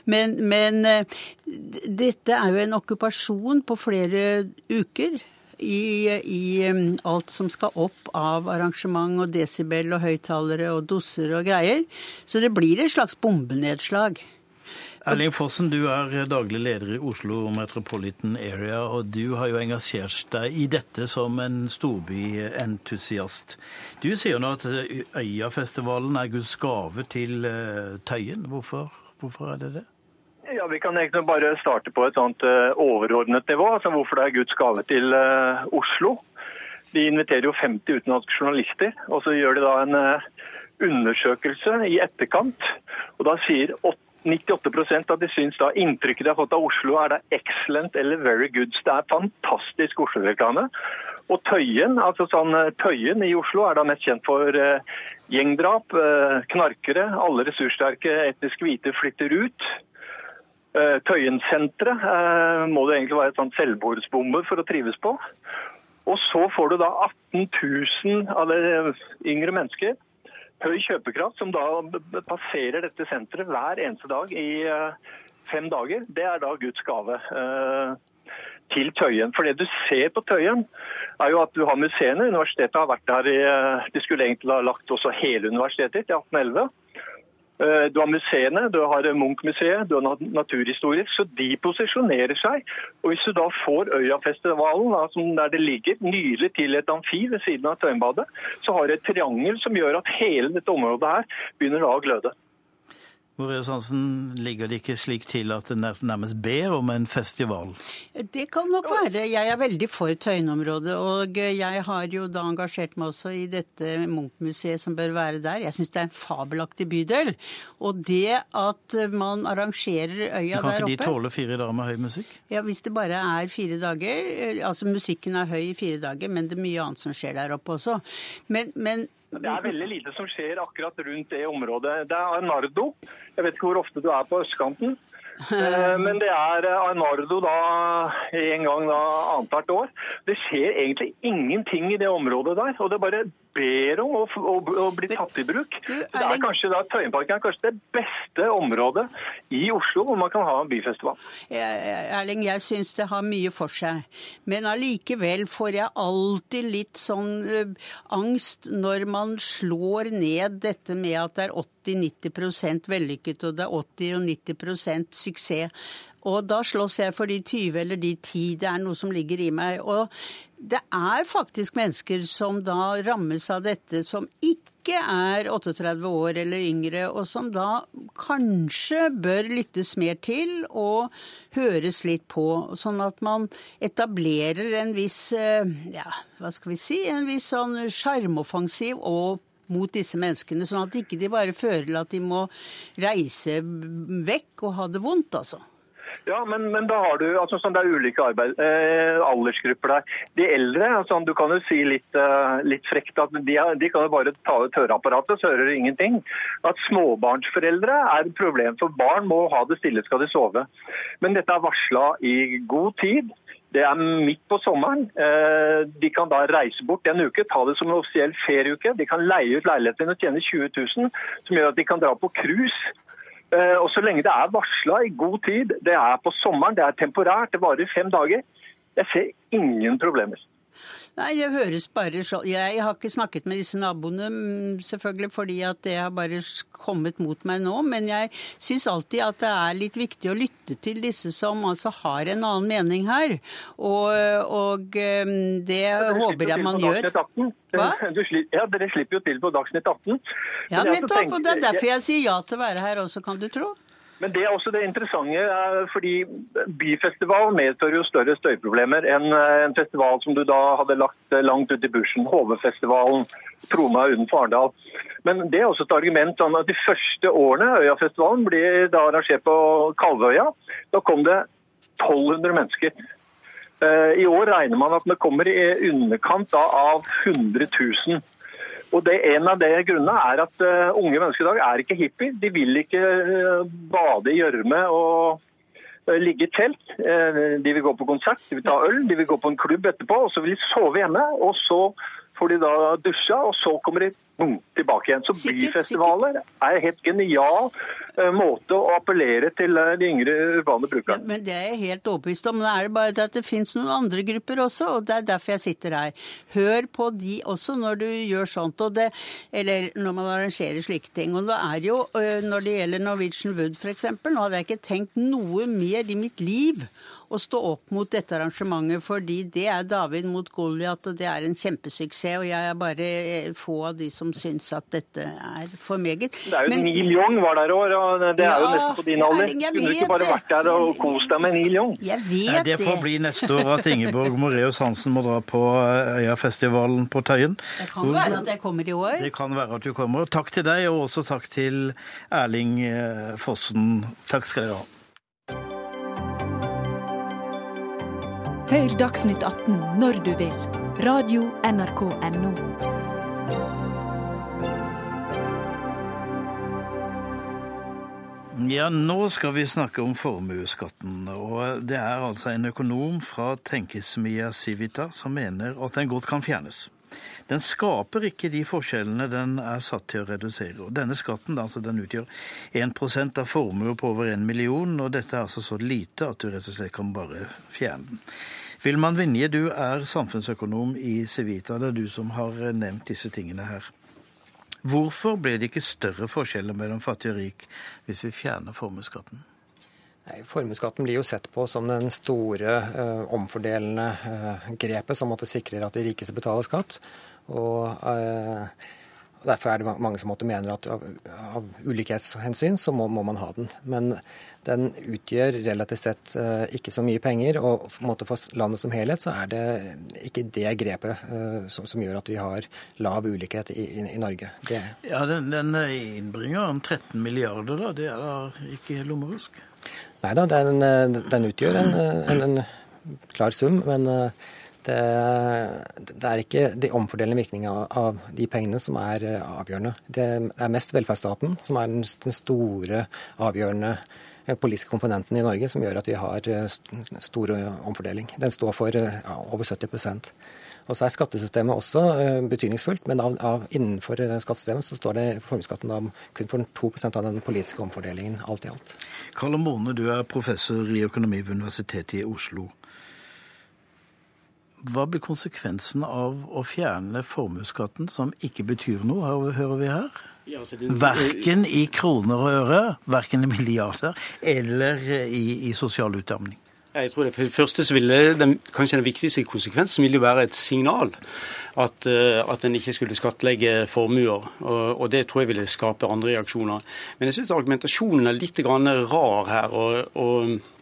Men, men eh, dette er jo en okkupasjon på flere uker. I, i, um, alt som skal opp av arrangement og desibel og høyttalere og dosser og greier. Så det blir et slags bombenedslag.
Erling Fossen, du er daglig leder i Oslo Metropolitan Area, og du har jo engasjert deg i dette som en storbyentusiast. Du sier jo nå at Øyafestivalen er Guds gave til eh, Tøyen. Hvorfor, hvorfor er det det?
Ja, Vi kan egentlig bare starte på et sånt eh, overordnet nivå. altså Hvorfor det er Guds gave til uh, Oslo. De inviterer jo 50 utenlandske journalister, og så gjør de da en undersøkelse i etterkant. og Da sier 8 98% av de syns da inntrykket de har fått av Oslo er da excellent eller very good. Det er fantastisk Oslo-reklame. Og Tøyen altså sånn, eh, Tøyen i Oslo er da mest kjent for uh, gjengdrap, uh, knarkere. Alle ressurssterke etnisk hvite flytter ut. Uh, Tøyensenteret uh, må det egentlig være et sånt selvbordsbombe for å trives på. Og så får du da 18 000 av de yngre mennesker, høy kjøpekraft, som da passerer dette senteret hver eneste dag i uh, fem dager. Det er da Guds gave til Tøyen. For det du ser på Tøyen, er jo at du har museene. Universitetet har vært der i De skulle egentlig ha lagt også hele universitetet til 1811. Eh, du har museene, du har Munch-museet, du har Naturhistorisk. Så de posisjonerer seg. Og hvis du da får Øyafestivalen, der det ligger nylig til et amfi ved siden av Tøyenbadet, så har du et triangel som gjør at hele dette området her begynner da å gløde.
Moreus Hansen, ligger det ikke slik til at det nærmest ber om en festival?
Det kan nok være. Jeg er veldig for Tøyenområdet. Og jeg har jo da engasjert meg også i dette Munch-museet som bør være der. Jeg syns det er en fabelaktig bydel. Og det at man arrangerer øya der oppe
Kan ikke de tåle fire dager med høy musikk?
Ja, hvis det bare er fire dager. Altså musikken er høy i fire dager, men det er mye annet som skjer der oppe også. Men, men
det er veldig lite som skjer akkurat rundt det området. Det er Arnardo. Jeg vet ikke hvor ofte du er på østkanten. Eh, men det er Arnardo da en gang da annethvert år. Det skjer egentlig ingenting i det området der. Og det bare ber om å, å, å bli tatt i bruk. Du, det er kanskje da Tøyenparken er kanskje det beste området i Oslo hvor man kan ha en byfestival.
Erling, jeg syns det har mye for seg. Men allikevel får jeg alltid litt sånn uh, angst når man slår ned dette med at det er 80-90% vellykket og det er 80 og 90% suksess. Og da slåss jeg for de 20 eller de 10. Det er noe som ligger i meg. Og det er faktisk mennesker som da rammes av dette, som ikke er 38 år eller yngre, og som da kanskje bør lyttes mer til og høres litt på. Sånn at man etablerer en viss, eh, ja, hva skal vi si, en viss sånn sjarmoffensiv mot disse menneskene, sånn at de ikke bare føler at de må reise vekk og ha det vondt, altså.
Ja, men, men, da har du altså sånn, Det er ulike arbeid, eh, aldersgrupper der. De eldre, altså, du kan jo si litt, eh, litt frekt at de, de, kan jo bare ta ut høreapparatet, så hører du ingenting. At småbarnsforeldre er et problem, for barn må ha det stille skal de sove. Men dette er varsla i god tid. Det er midt på sommeren. Eh, de kan da reise bort en uke, ta det som en offisiell ferieuke. De kan leie ut leiligheten og tjene 20 000, som gjør at de kan dra på cruise og Så lenge det er varsla i god tid, det er på sommeren, det er temporært, det varer fem dager, jeg ser ingen problemer.
Nei, det høres bare så Jeg har ikke snakket med disse naboene, mm, selvfølgelig, fordi at det har bare kommet mot meg nå. Men jeg syns alltid at det er litt viktig å lytte til disse som altså har en annen mening her. Og, og det det håper jeg man gjør.
Hva? ja, Dere slipper jo til på Dagsnytt 18.
Ja, nettopp. Og det er derfor jeg sier ja til å være her også, kan du tro.
Men det er også det interessante, fordi byfestival medfører jo større støyproblemer enn eh, en festival som du da hadde lagt eh, langt ut i bushen. HV-festivalen, Troma utenfor Arendal. Men det er også et argument sånn at de første årene Øyafestivalen ble da arrangert på Kalvøya. Da kom det 1200 mennesker. Eh, I år regner man at det kommer i underkant av 100 000. Og det, En av de grunnene er at uh, unge mennesker i dag er ikke hippie. De vil ikke uh, bade i gjørme og uh, ligge i telt. de vil gå på konsert, de vil ta øl, de vil gå på en klubb etterpå, og så vil de sove hjemme. Og så får de da dusja, og så kommer de boom, tilbake igjen. Så byfestivaler er en helt genial uh, måte å appellere til uh, de yngre urbane brukerne.
Ja, men Det er jeg helt overbevist om. Men er det bare at det finnes noen andre grupper også, og det er derfor jeg sitter her. Hør på de også når du gjør sånt, det, eller når man arrangerer slike ting. Og det er jo, uh, Når det gjelder Norwegian Wood f.eks., nå hadde jeg ikke tenkt noe mer i mitt liv å stå opp mot dette arrangementet, fordi det er David mot Goliat, og det er en kjempesuksess. Og jeg er bare få av de som syns at dette er for meget.
Det er jo Men, Neil Young var der òg, og det er ja, jo nesten på din alder. Kunne du ikke bare vært der og kost deg med Neil Young?
Jeg vet
det. Det får bli neste år at Ingeborg Moreus Hansen må dra på eh, Øyafestivalen på Tøyen.
Det kan være at jeg kommer i år.
Det kan være at du kommer. Takk til deg, og også takk til Erling eh, Fossen. Takk skal dere ha.
Hør Dagsnytt 18 når du vil. Radio NRK Radio.nrk.no.
Ja, nå skal vi snakke om formuesskatten. Og det er altså en økonom fra tenkesmia Civita som mener at den godt kan fjernes. Den skaper ikke de forskjellene den er satt til å redusere. Denne skatten altså den utgjør 1% av formue på over 1 million, og dette er altså så lite at du rett og slett kan bare fjerne den. Vilman Vinje, du er samfunnsøkonom i Civita. Det er du som har nevnt disse tingene her. Hvorfor blir det ikke større forskjeller mellom fattig og rik hvis vi fjerner formuesskatten?
Formuesskatten blir jo sett på som den store uh, omfordelende uh, grepet som måtte sikre at de rikeste betaler skatt. Og uh, Derfor er det mange som måtte mener at av, av ulikhetshensyn så må, må, man ha den. Men den utgjør relativt sett uh, ikke så mye penger, og for landet som helhet så er det ikke det grepet uh, som, som, gjør at vi har lav ulikhet i, i, i Norge. Det.
Ja, Den, den innbringer 13 milliarder, da. Det er da ikke lommerusk?
Nei da, den, den, utgjør en, en, en, klar sum. men uh, det, det, er ikke de omfordelende virkningene av, de pengene som er avgjørende. Det er mest velferdsstaten som er den, store, avgjørende politiske komponenten i Norge som gjør at vi har eh, stor omfordeling. Den står for eh, ja, over 70 og så er skattesystemet også uh, betydningsfullt, men av, av, innenfor skattesystemet så står det formuesskatten kun for 2% av den politiske omfordelingen, alt i alt.
Karl Måne, du er professor i økonomi ved Universitetet i Oslo. Hva blir konsekvensen av å fjerne formuesskatten, som ikke betyr noe, hører vi her? Altså verken i kroner og øre, verken i milliarder, eller i, i sosial utjamning.
Jeg tror det for det første så ville den, Kanskje den viktigste konsekvensen ville jo være et signal. At, uh, at en ikke skulle skattlegge formuer. Og, og, det tror jeg ville skape andre reaksjoner. Men jeg syns argumentasjonen er litt rar her. og, og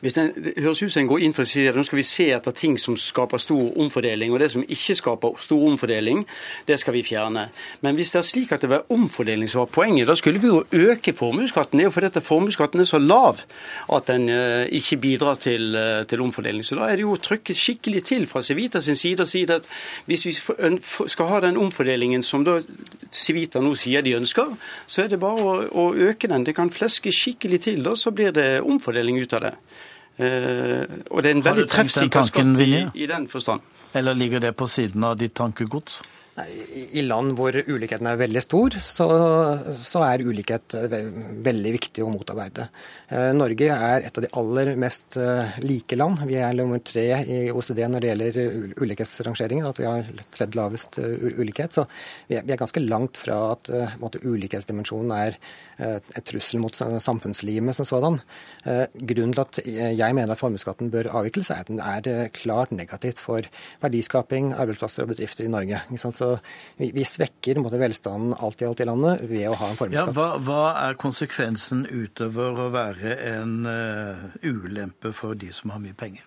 hvis den, det høres ut som en går inn for å si at nå skal vi se etter ting som skaper stor omfordeling, og det som ikke skaper stor omfordeling, det skal vi fjerne. Men hvis det er slik at det var omfordeling som var poenget, da skulle vi jo øke formuesskatten. Det er jo fordi formuesskatten er så lav at den uh, ikke bidrar til, uh, til, omfordeling. Så da er det jo å trykke skikkelig til fra Civita sin side og si at hvis vi skal ha den omfordelingen som da Civita nå sier de ønsker, så er det bare å, å øke den. Det kan fleske skikkelig til, da, så blir det omfordeling ut av det. Uh, og det er en veldig treffsikker skatt i, i den forstand.
Eller ligger det på siden av ditt tankegods?
I land hvor ulikheten er veldig stor, så, så, er ulikhet veldig viktig å motarbeide. Eh, Norge er et av de aller mest eh, like land. Vi er nummer tre i OCD når det gjelder ulikhetsrangeringen. At vi har tredje lavest ulikhet. Så vi er, ganske langt fra at måte, ulikhetsdimensjonen er et trussel mot samfunnslivet som sådan. Grunnen til at jeg mener at formuesskatten bør avvikles, er at den er klart negativt for verdiskaping, arbeidsplasser og bedrifter i Norge. Så vi svekker måte, velstanden alt i alt i landet ved å ha en formuesskatt.
Ja, hva, hva, er konsekvensen utover å være en uh, ulempe for de som har mye penger?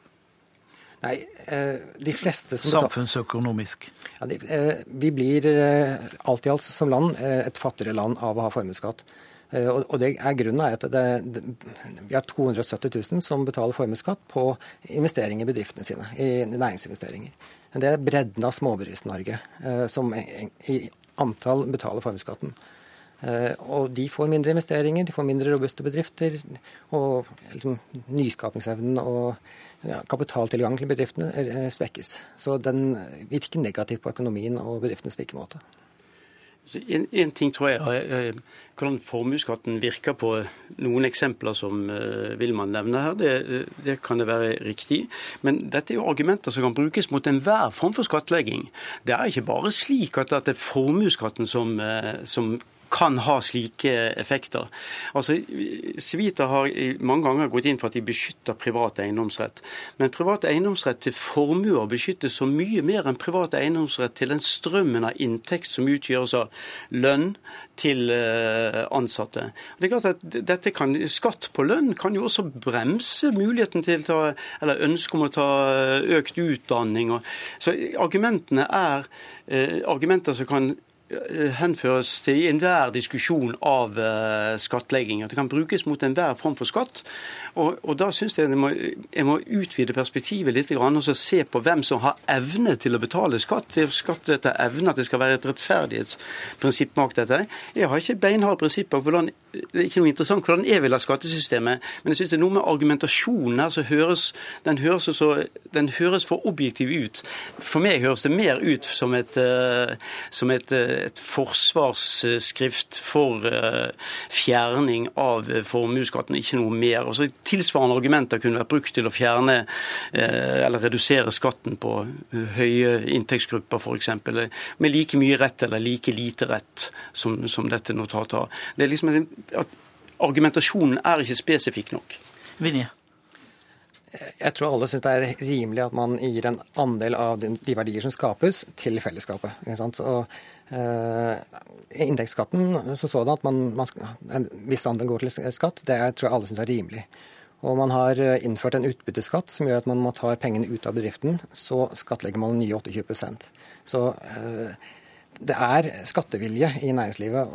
Nei, uh, de fleste som
Samfunnsøkonomisk?
Ja, de, uh, vi blir alt i alt som land et fattigere land av å ha formuesskatt. Og, det er Grunnen er at det, det, vi har 270 000 som betaler formuesskatt på investeringer i bedriftene sine, i næringsinvesteringer. Det er bredden av Småbedrifts-Norge eh, som i antall betaler formuesskatten. Eh, og de får mindre investeringer, de får mindre robuste bedrifter. Og liksom, nyskapingsevnen og ja, kapitaltilgang til bedriftene eh, svekkes. Så den virker negativt på økonomien og bedriftenes virkemåte.
En, en, ting tror jeg er hvordan formuesskatten virker på noen eksempler som Wilman nevner her. Det, det, kan det være riktig. Men dette er jo argumenter som kan brukes mot enhver form for skattlegging. Det er ikke bare slik at, det er formuesskatten som, som kan ha slike effekter. Altså, Civita har mange ganger gått inn for at de beskytter privat eiendomsrett. Men privat eiendomsrett til formuer beskyttes så mye mer enn privat eiendomsrett til den strømmen av inntekt som utgjøres av lønn til eh, ansatte. Det er klart at dette kan, Skatt på lønn kan jo også bremse muligheten til ta, eller ønsket om å ta økt utdanning. Så argumentene er eh, argumenter som kan Eh, henføres til enhver diskusjon av uh, skattlegging. At det kan brukes mot enhver form for skatt. Og, og da syns jeg jeg må, jeg må, utvide perspektivet litt og se på hvem som har evne til å betale skatt. Skatt etter evne, at det skal være et rettferdighetsprinsipp bak dette. Jeg har ikke beinharde prinsipper for hvordan det er ikke noe interessant hvordan jeg vil ha skattesystemet, men jeg syns det er noe med argumentasjonen her som høres den høres, så, den høres for objektiv ut. For meg høres det mer ut som et, uh, som et, uh, et forsvarsskrift for uh, fjerning av formuesskatten, ikke noe mer. Også tilsvarende argumenter kunne vært brukt til å fjerne eller redusere skatten på høye inntektsgrupper, f.eks. Med like mye rett eller like lite rett som, som dette notatet har. Det er liksom at Argumentasjonen er ikke spesifikk nok.
Vinje.
Jeg tror alle syns det er rimelig at man gir en andel av de verdier som skapes, til fellesskapet. Og, uh, inntektsskatten så sådan, at man, man, en viss andel går til skatt, det er, tror jeg alle syns er rimelig. Og man har eh, innført en utbytteskatt som gjør at man må ta pengene ut av bedriften, så skattlegger man nye 28 Så uh, det er skattevilje i næringslivet,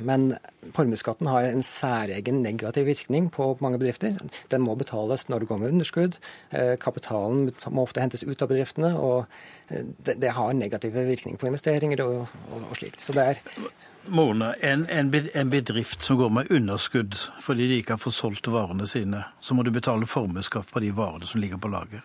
men formuesskatten har en særegen negativ virkning på mange bedrifter. Den må betales når det går med underskudd. Eh, kapitalen må ofte hentes ut av bedriftene. og det, Det, har negative virkninger på investeringer og, og, og slikt. Så det er
Morne, en, en, bedrift som går med underskudd fordi de ikke har fått solgt varene sine, så må du betale formuesskatt på de varene som ligger på lager.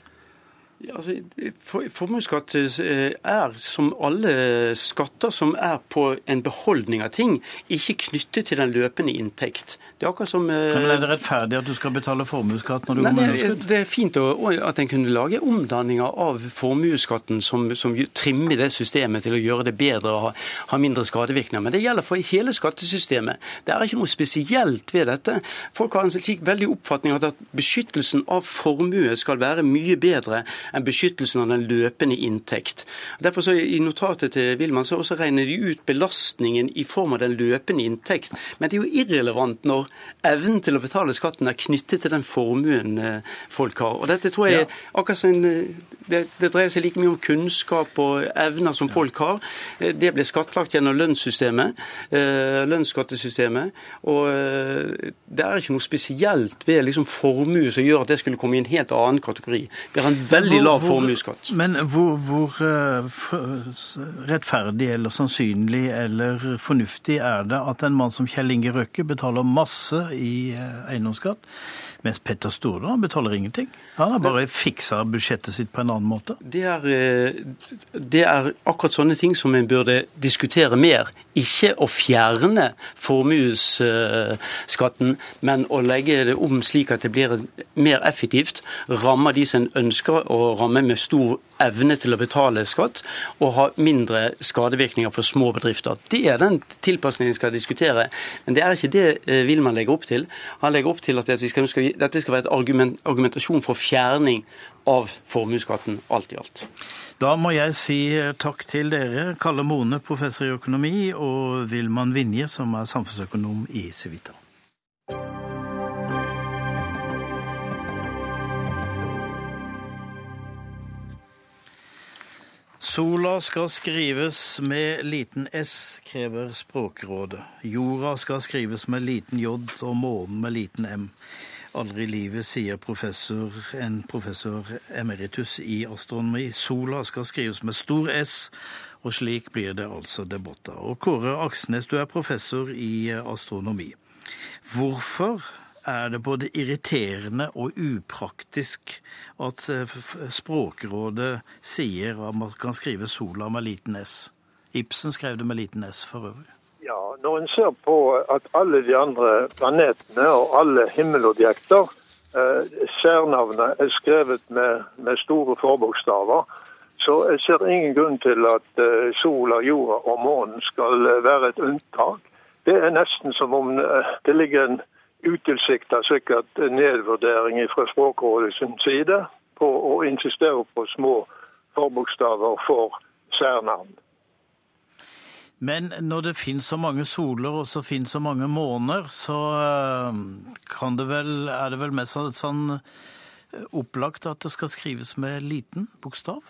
Altså, for, Formuesskatt eh, er, som alle skatter som er på en beholdning av ting, ikke knyttet til den løpende inntekt.
Det er akkurat som... Eh, Men Er det rettferdig at du skal betale formuesskatt når du går med underskudd?
Det er fint å, at en kunne lage omdanninger av formuesskatten som, som, trimmer det systemet til å gjøre det bedre og ha, ha mindre skadevirkninger. Men det gjelder for hele skattesystemet. Det er ikke noe spesielt ved dette. Folk har en slik veldig oppfatning av at beskyttelsen av formue skal være mye bedre enn beskyttelsen av den løpende inntekt. Derfor så I notatet til Wilman så også regner de ut belastningen i form av den løpende inntekt. Men det er jo irrelevant når evnen til å betale skatten er knyttet til den formuen eh, folk har. Og dette tror jeg ja. akkurat som eh, det, det, dreier seg like mye om kunnskap og evner som folk har. Eh, det ble skattlagt gjennom lønnssystemet, lønnsskattesystemet. Og det er ikke noe spesielt ved liksom formue som gjør at det skulle komme i en helt annen kategori. Vi har en veldig lav formuesskatt.
Men hvor, hvor rettferdig eller sannsynlig eller fornuftig er det at en mann som Kjell Inge Røkke betaler masse i eiendomsskatt, mens Petter Stordalen betaler ingenting? Han har bare fiksa budsjettet sitt på en annen måte.
Det er, eh, det er akkurat sånne ting som en burde diskutere mer. Ikke å fjerne formuesskatten, men å legge det om slik at det blir mer effektivt. Rammer de som ønsker å ramme med stor evne til å betale skatt, og ha mindre skadevirkninger for små bedrifter. Det er den tilpasningen vi skal diskutere. Men det er ikke det eh, Wilman legger opp til. Han legger opp til at dette skal, være et argument, argumentasjon for fjerning av formuesskatten alt i alt.
Da må jeg si eh, takk til dere, Kalle Mone, professor i økonomi, og Wilman Vinje, som er samfunnsøkonom i Civita. Sola skal skrives med liten S, krever Språkrådet. Jorda skal skrives med liten J og månen med liten M. Aldri i livet, sier professor, en professor emeritus i astronomi. Sola skal skrives med stor S, og slik blir det altså debatter. Og Kåre Aksnes, du er professor i astronomi. Hvorfor er det både irriterende og upraktisk at eh, Språkrådet sier at man kan skrive sola med liten S? Ibsen skrev det med liten S for øvrig.
Når en ser på at alle de andre planetene og alle himmelobjekter, eh, særnavnet er skrevet med, med store forbokstaver, så jeg ser ingen grunn til at eh, sola, jorda og månen skal eh, være et unntak. Det er nesten som om eh, det ligger en utilsikta sikkert nedvurdering fra Språkrådets side på å insistere på små forbokstaver for særnavn.
Men når det finnes så mange soler og så finnes så mange måner, så eh, det vel, er det vel mest sånn, eh, opplagt at det skal skrives med liten bokstav?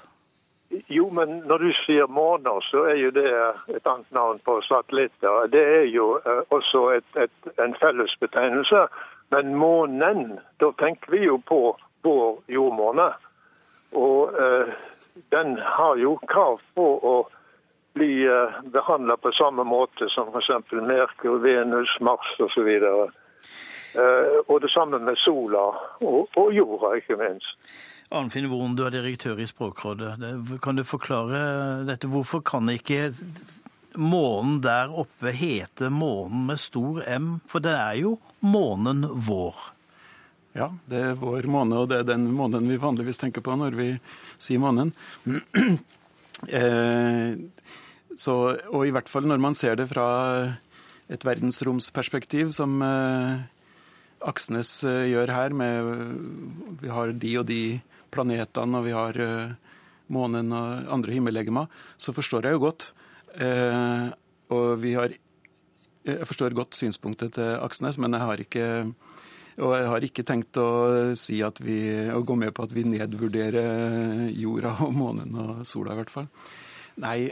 Jo, men når du sier måner, så er jo det et annet navn på satellitter. Det er jo eh, også et, et, en fellesbetegnelse. Men månen, da tenker vi jo på vår jordmåne. Og eh, den har jo krav på å bli uh, behandla på samme måte som f.eks. Merkur, Venus, Mars osv. Og, uh, og det samme med sola og, og jorda, ikke minst.
Arnfinn Woren, du er direktør i Språkrådet. Kan du forklare dette? Hvorfor kan ikke månen der oppe hete månen med stor M? For det er jo månen vår.
Ja, det er vår måne, og det er den månen vi vanligvis tenker på når vi sier månen. Eh, så, og i hvert fall når man ser det fra et verdensromsperspektiv, som eh, Aksnes eh, gjør her, med vi har de og de planetene, og vi har månen og andre himmellegemer, så forstår jeg jo godt. Og vi har Jeg forstår godt synspunktet til Aksnes, men jeg har ikke og jeg har ikke tenkt å, si vi, å gå med på at vi nedvurderer jorda og månen og sola, i hvert fall. Nei,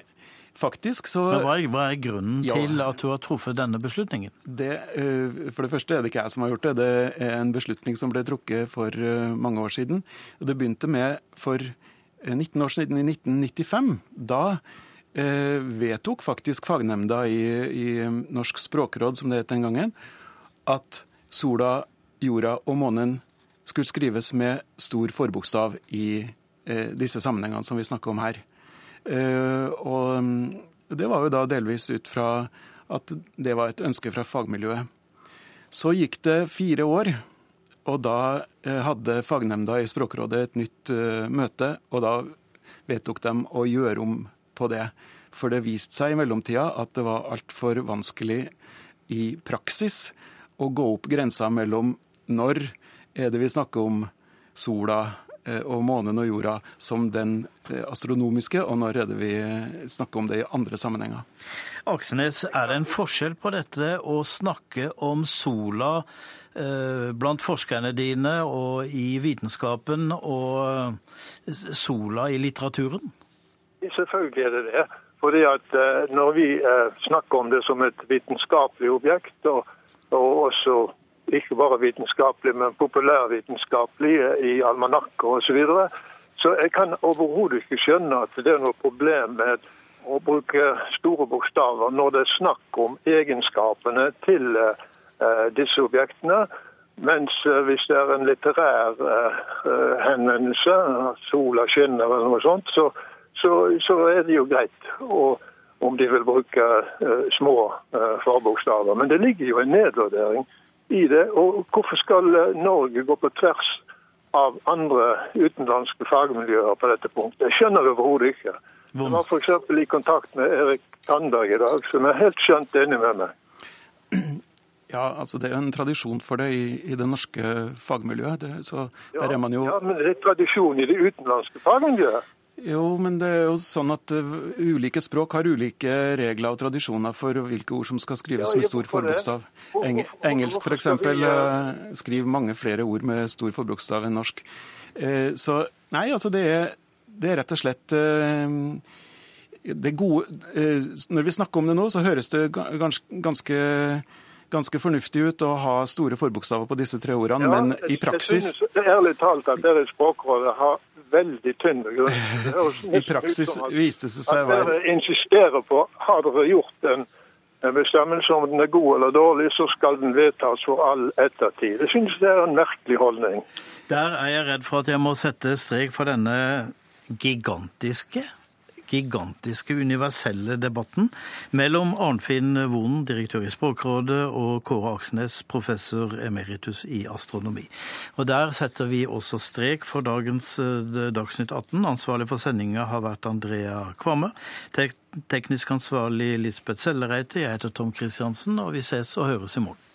faktisk så
Men hva er, hva er grunnen ja, til at du har truffet denne beslutningen?
Det, eh, for det første er det ikke jeg som har gjort det. Det er en beslutning som ble trukket for eh, mange år siden. Det begynte med for 19 eh, år siden, i 1995. Da vedtok faktisk fagnemnda i, i Norsk språkråd, som det het den gangen, at sola jorda og månen skulle skrives med stor forbokstav i eh, disse sammenhengene som vi snakker om her. Eh, og mm, det var jo da delvis ut fra at det var et ønske fra fagmiljøet. Så gikk det fire år, og da eh, hadde fagnemnda i Språkrådet et nytt eh, møte, og da vedtok de å gjøre om på det. For det viste seg i mellomtida at det var altfor vanskelig i praksis å gå opp grensa mellom når er det vi snakker om sola og månen og jorda som den eh, astronomiske, og nå redder vi snakker om det i andre sammenhenger.
Aksnes, er det en forskjell på dette å snakke om sola eh, blant forskerne dine og i vitenskapen, og sola i litteraturen?
Selvfølgelig er det det. Fordi at Når vi snakker om det som et vitenskapelig objekt, og, og også ikke bare vitenskapelig, men populærvitenskapelig i almanakker osv. Så, videre. så jeg kan overhodet ikke skjønne at det er noe problem med å bruke store bokstaver når det er snakk om egenskapene til eh, disse objektene. Mens uh, hvis det er en litterær eh, henvendelse, sola skinner eller noe sånt, så, så, så er det jo greit. Og om de vil bruke små forbokstaver. Men det ligger jo en nedvurdering i det. Og hvorfor skal eh, Norge gå på tvers av andre utenlandske fagmiljøer på dette punktet? Jeg skjønner det overhodet ikke. Jeg var f.eks. i kontakt med Erik Tandberg i dag, som er helt skjønt enig med meg.
Ja, altså Det er jo en tradisjon for det i, i det norske fagmiljøet. Det, så der er man jo...
Ja, Men det er tradisjon i det utenlandske fagmiljøet?
Jo, men det er jo sånn at uh, ulike språk har ulike regler og tradisjoner for hvilke ord som skal skrives med stor forbokstav. Eng engelsk f.eks. Uh, eh, skriver mange flere ord med stor forbokstav enn norsk. Så nei, altså det er, det er rett og slett det gode Når vi snakker om det nå, så høres det ganske, ganske ganske fornuftig ut å ha store forbokstaver på disse tre ordene, ja, men i praksis
Jeg synes ærlig talt at dere i Språkrådet har veldig tynn grunn.
I praksis viste det seg å være
Dere insisterer på har dere gjort en bestemmelse om den er god eller dårlig, så skal den vedtas for all ettertid. Jeg synes det er en merkelig holdning.
Der er jeg redd for at jeg må sette strek for denne gigantiske gigantiske universelle debatten mellom Arnfinn Vonen, direktør i Språkrådet, og Kåre Aksnes, professor emeritus i astronomi. Og Der setter vi også strek for dagens eh, Dagsnytt 18. Ansvarlig for sendinga har vært Andrea Kvamme. Tek teknisk ansvarlig Lisbeth Sellereite. Jeg heter Tom Christiansen, og vi ses og høres i morgen.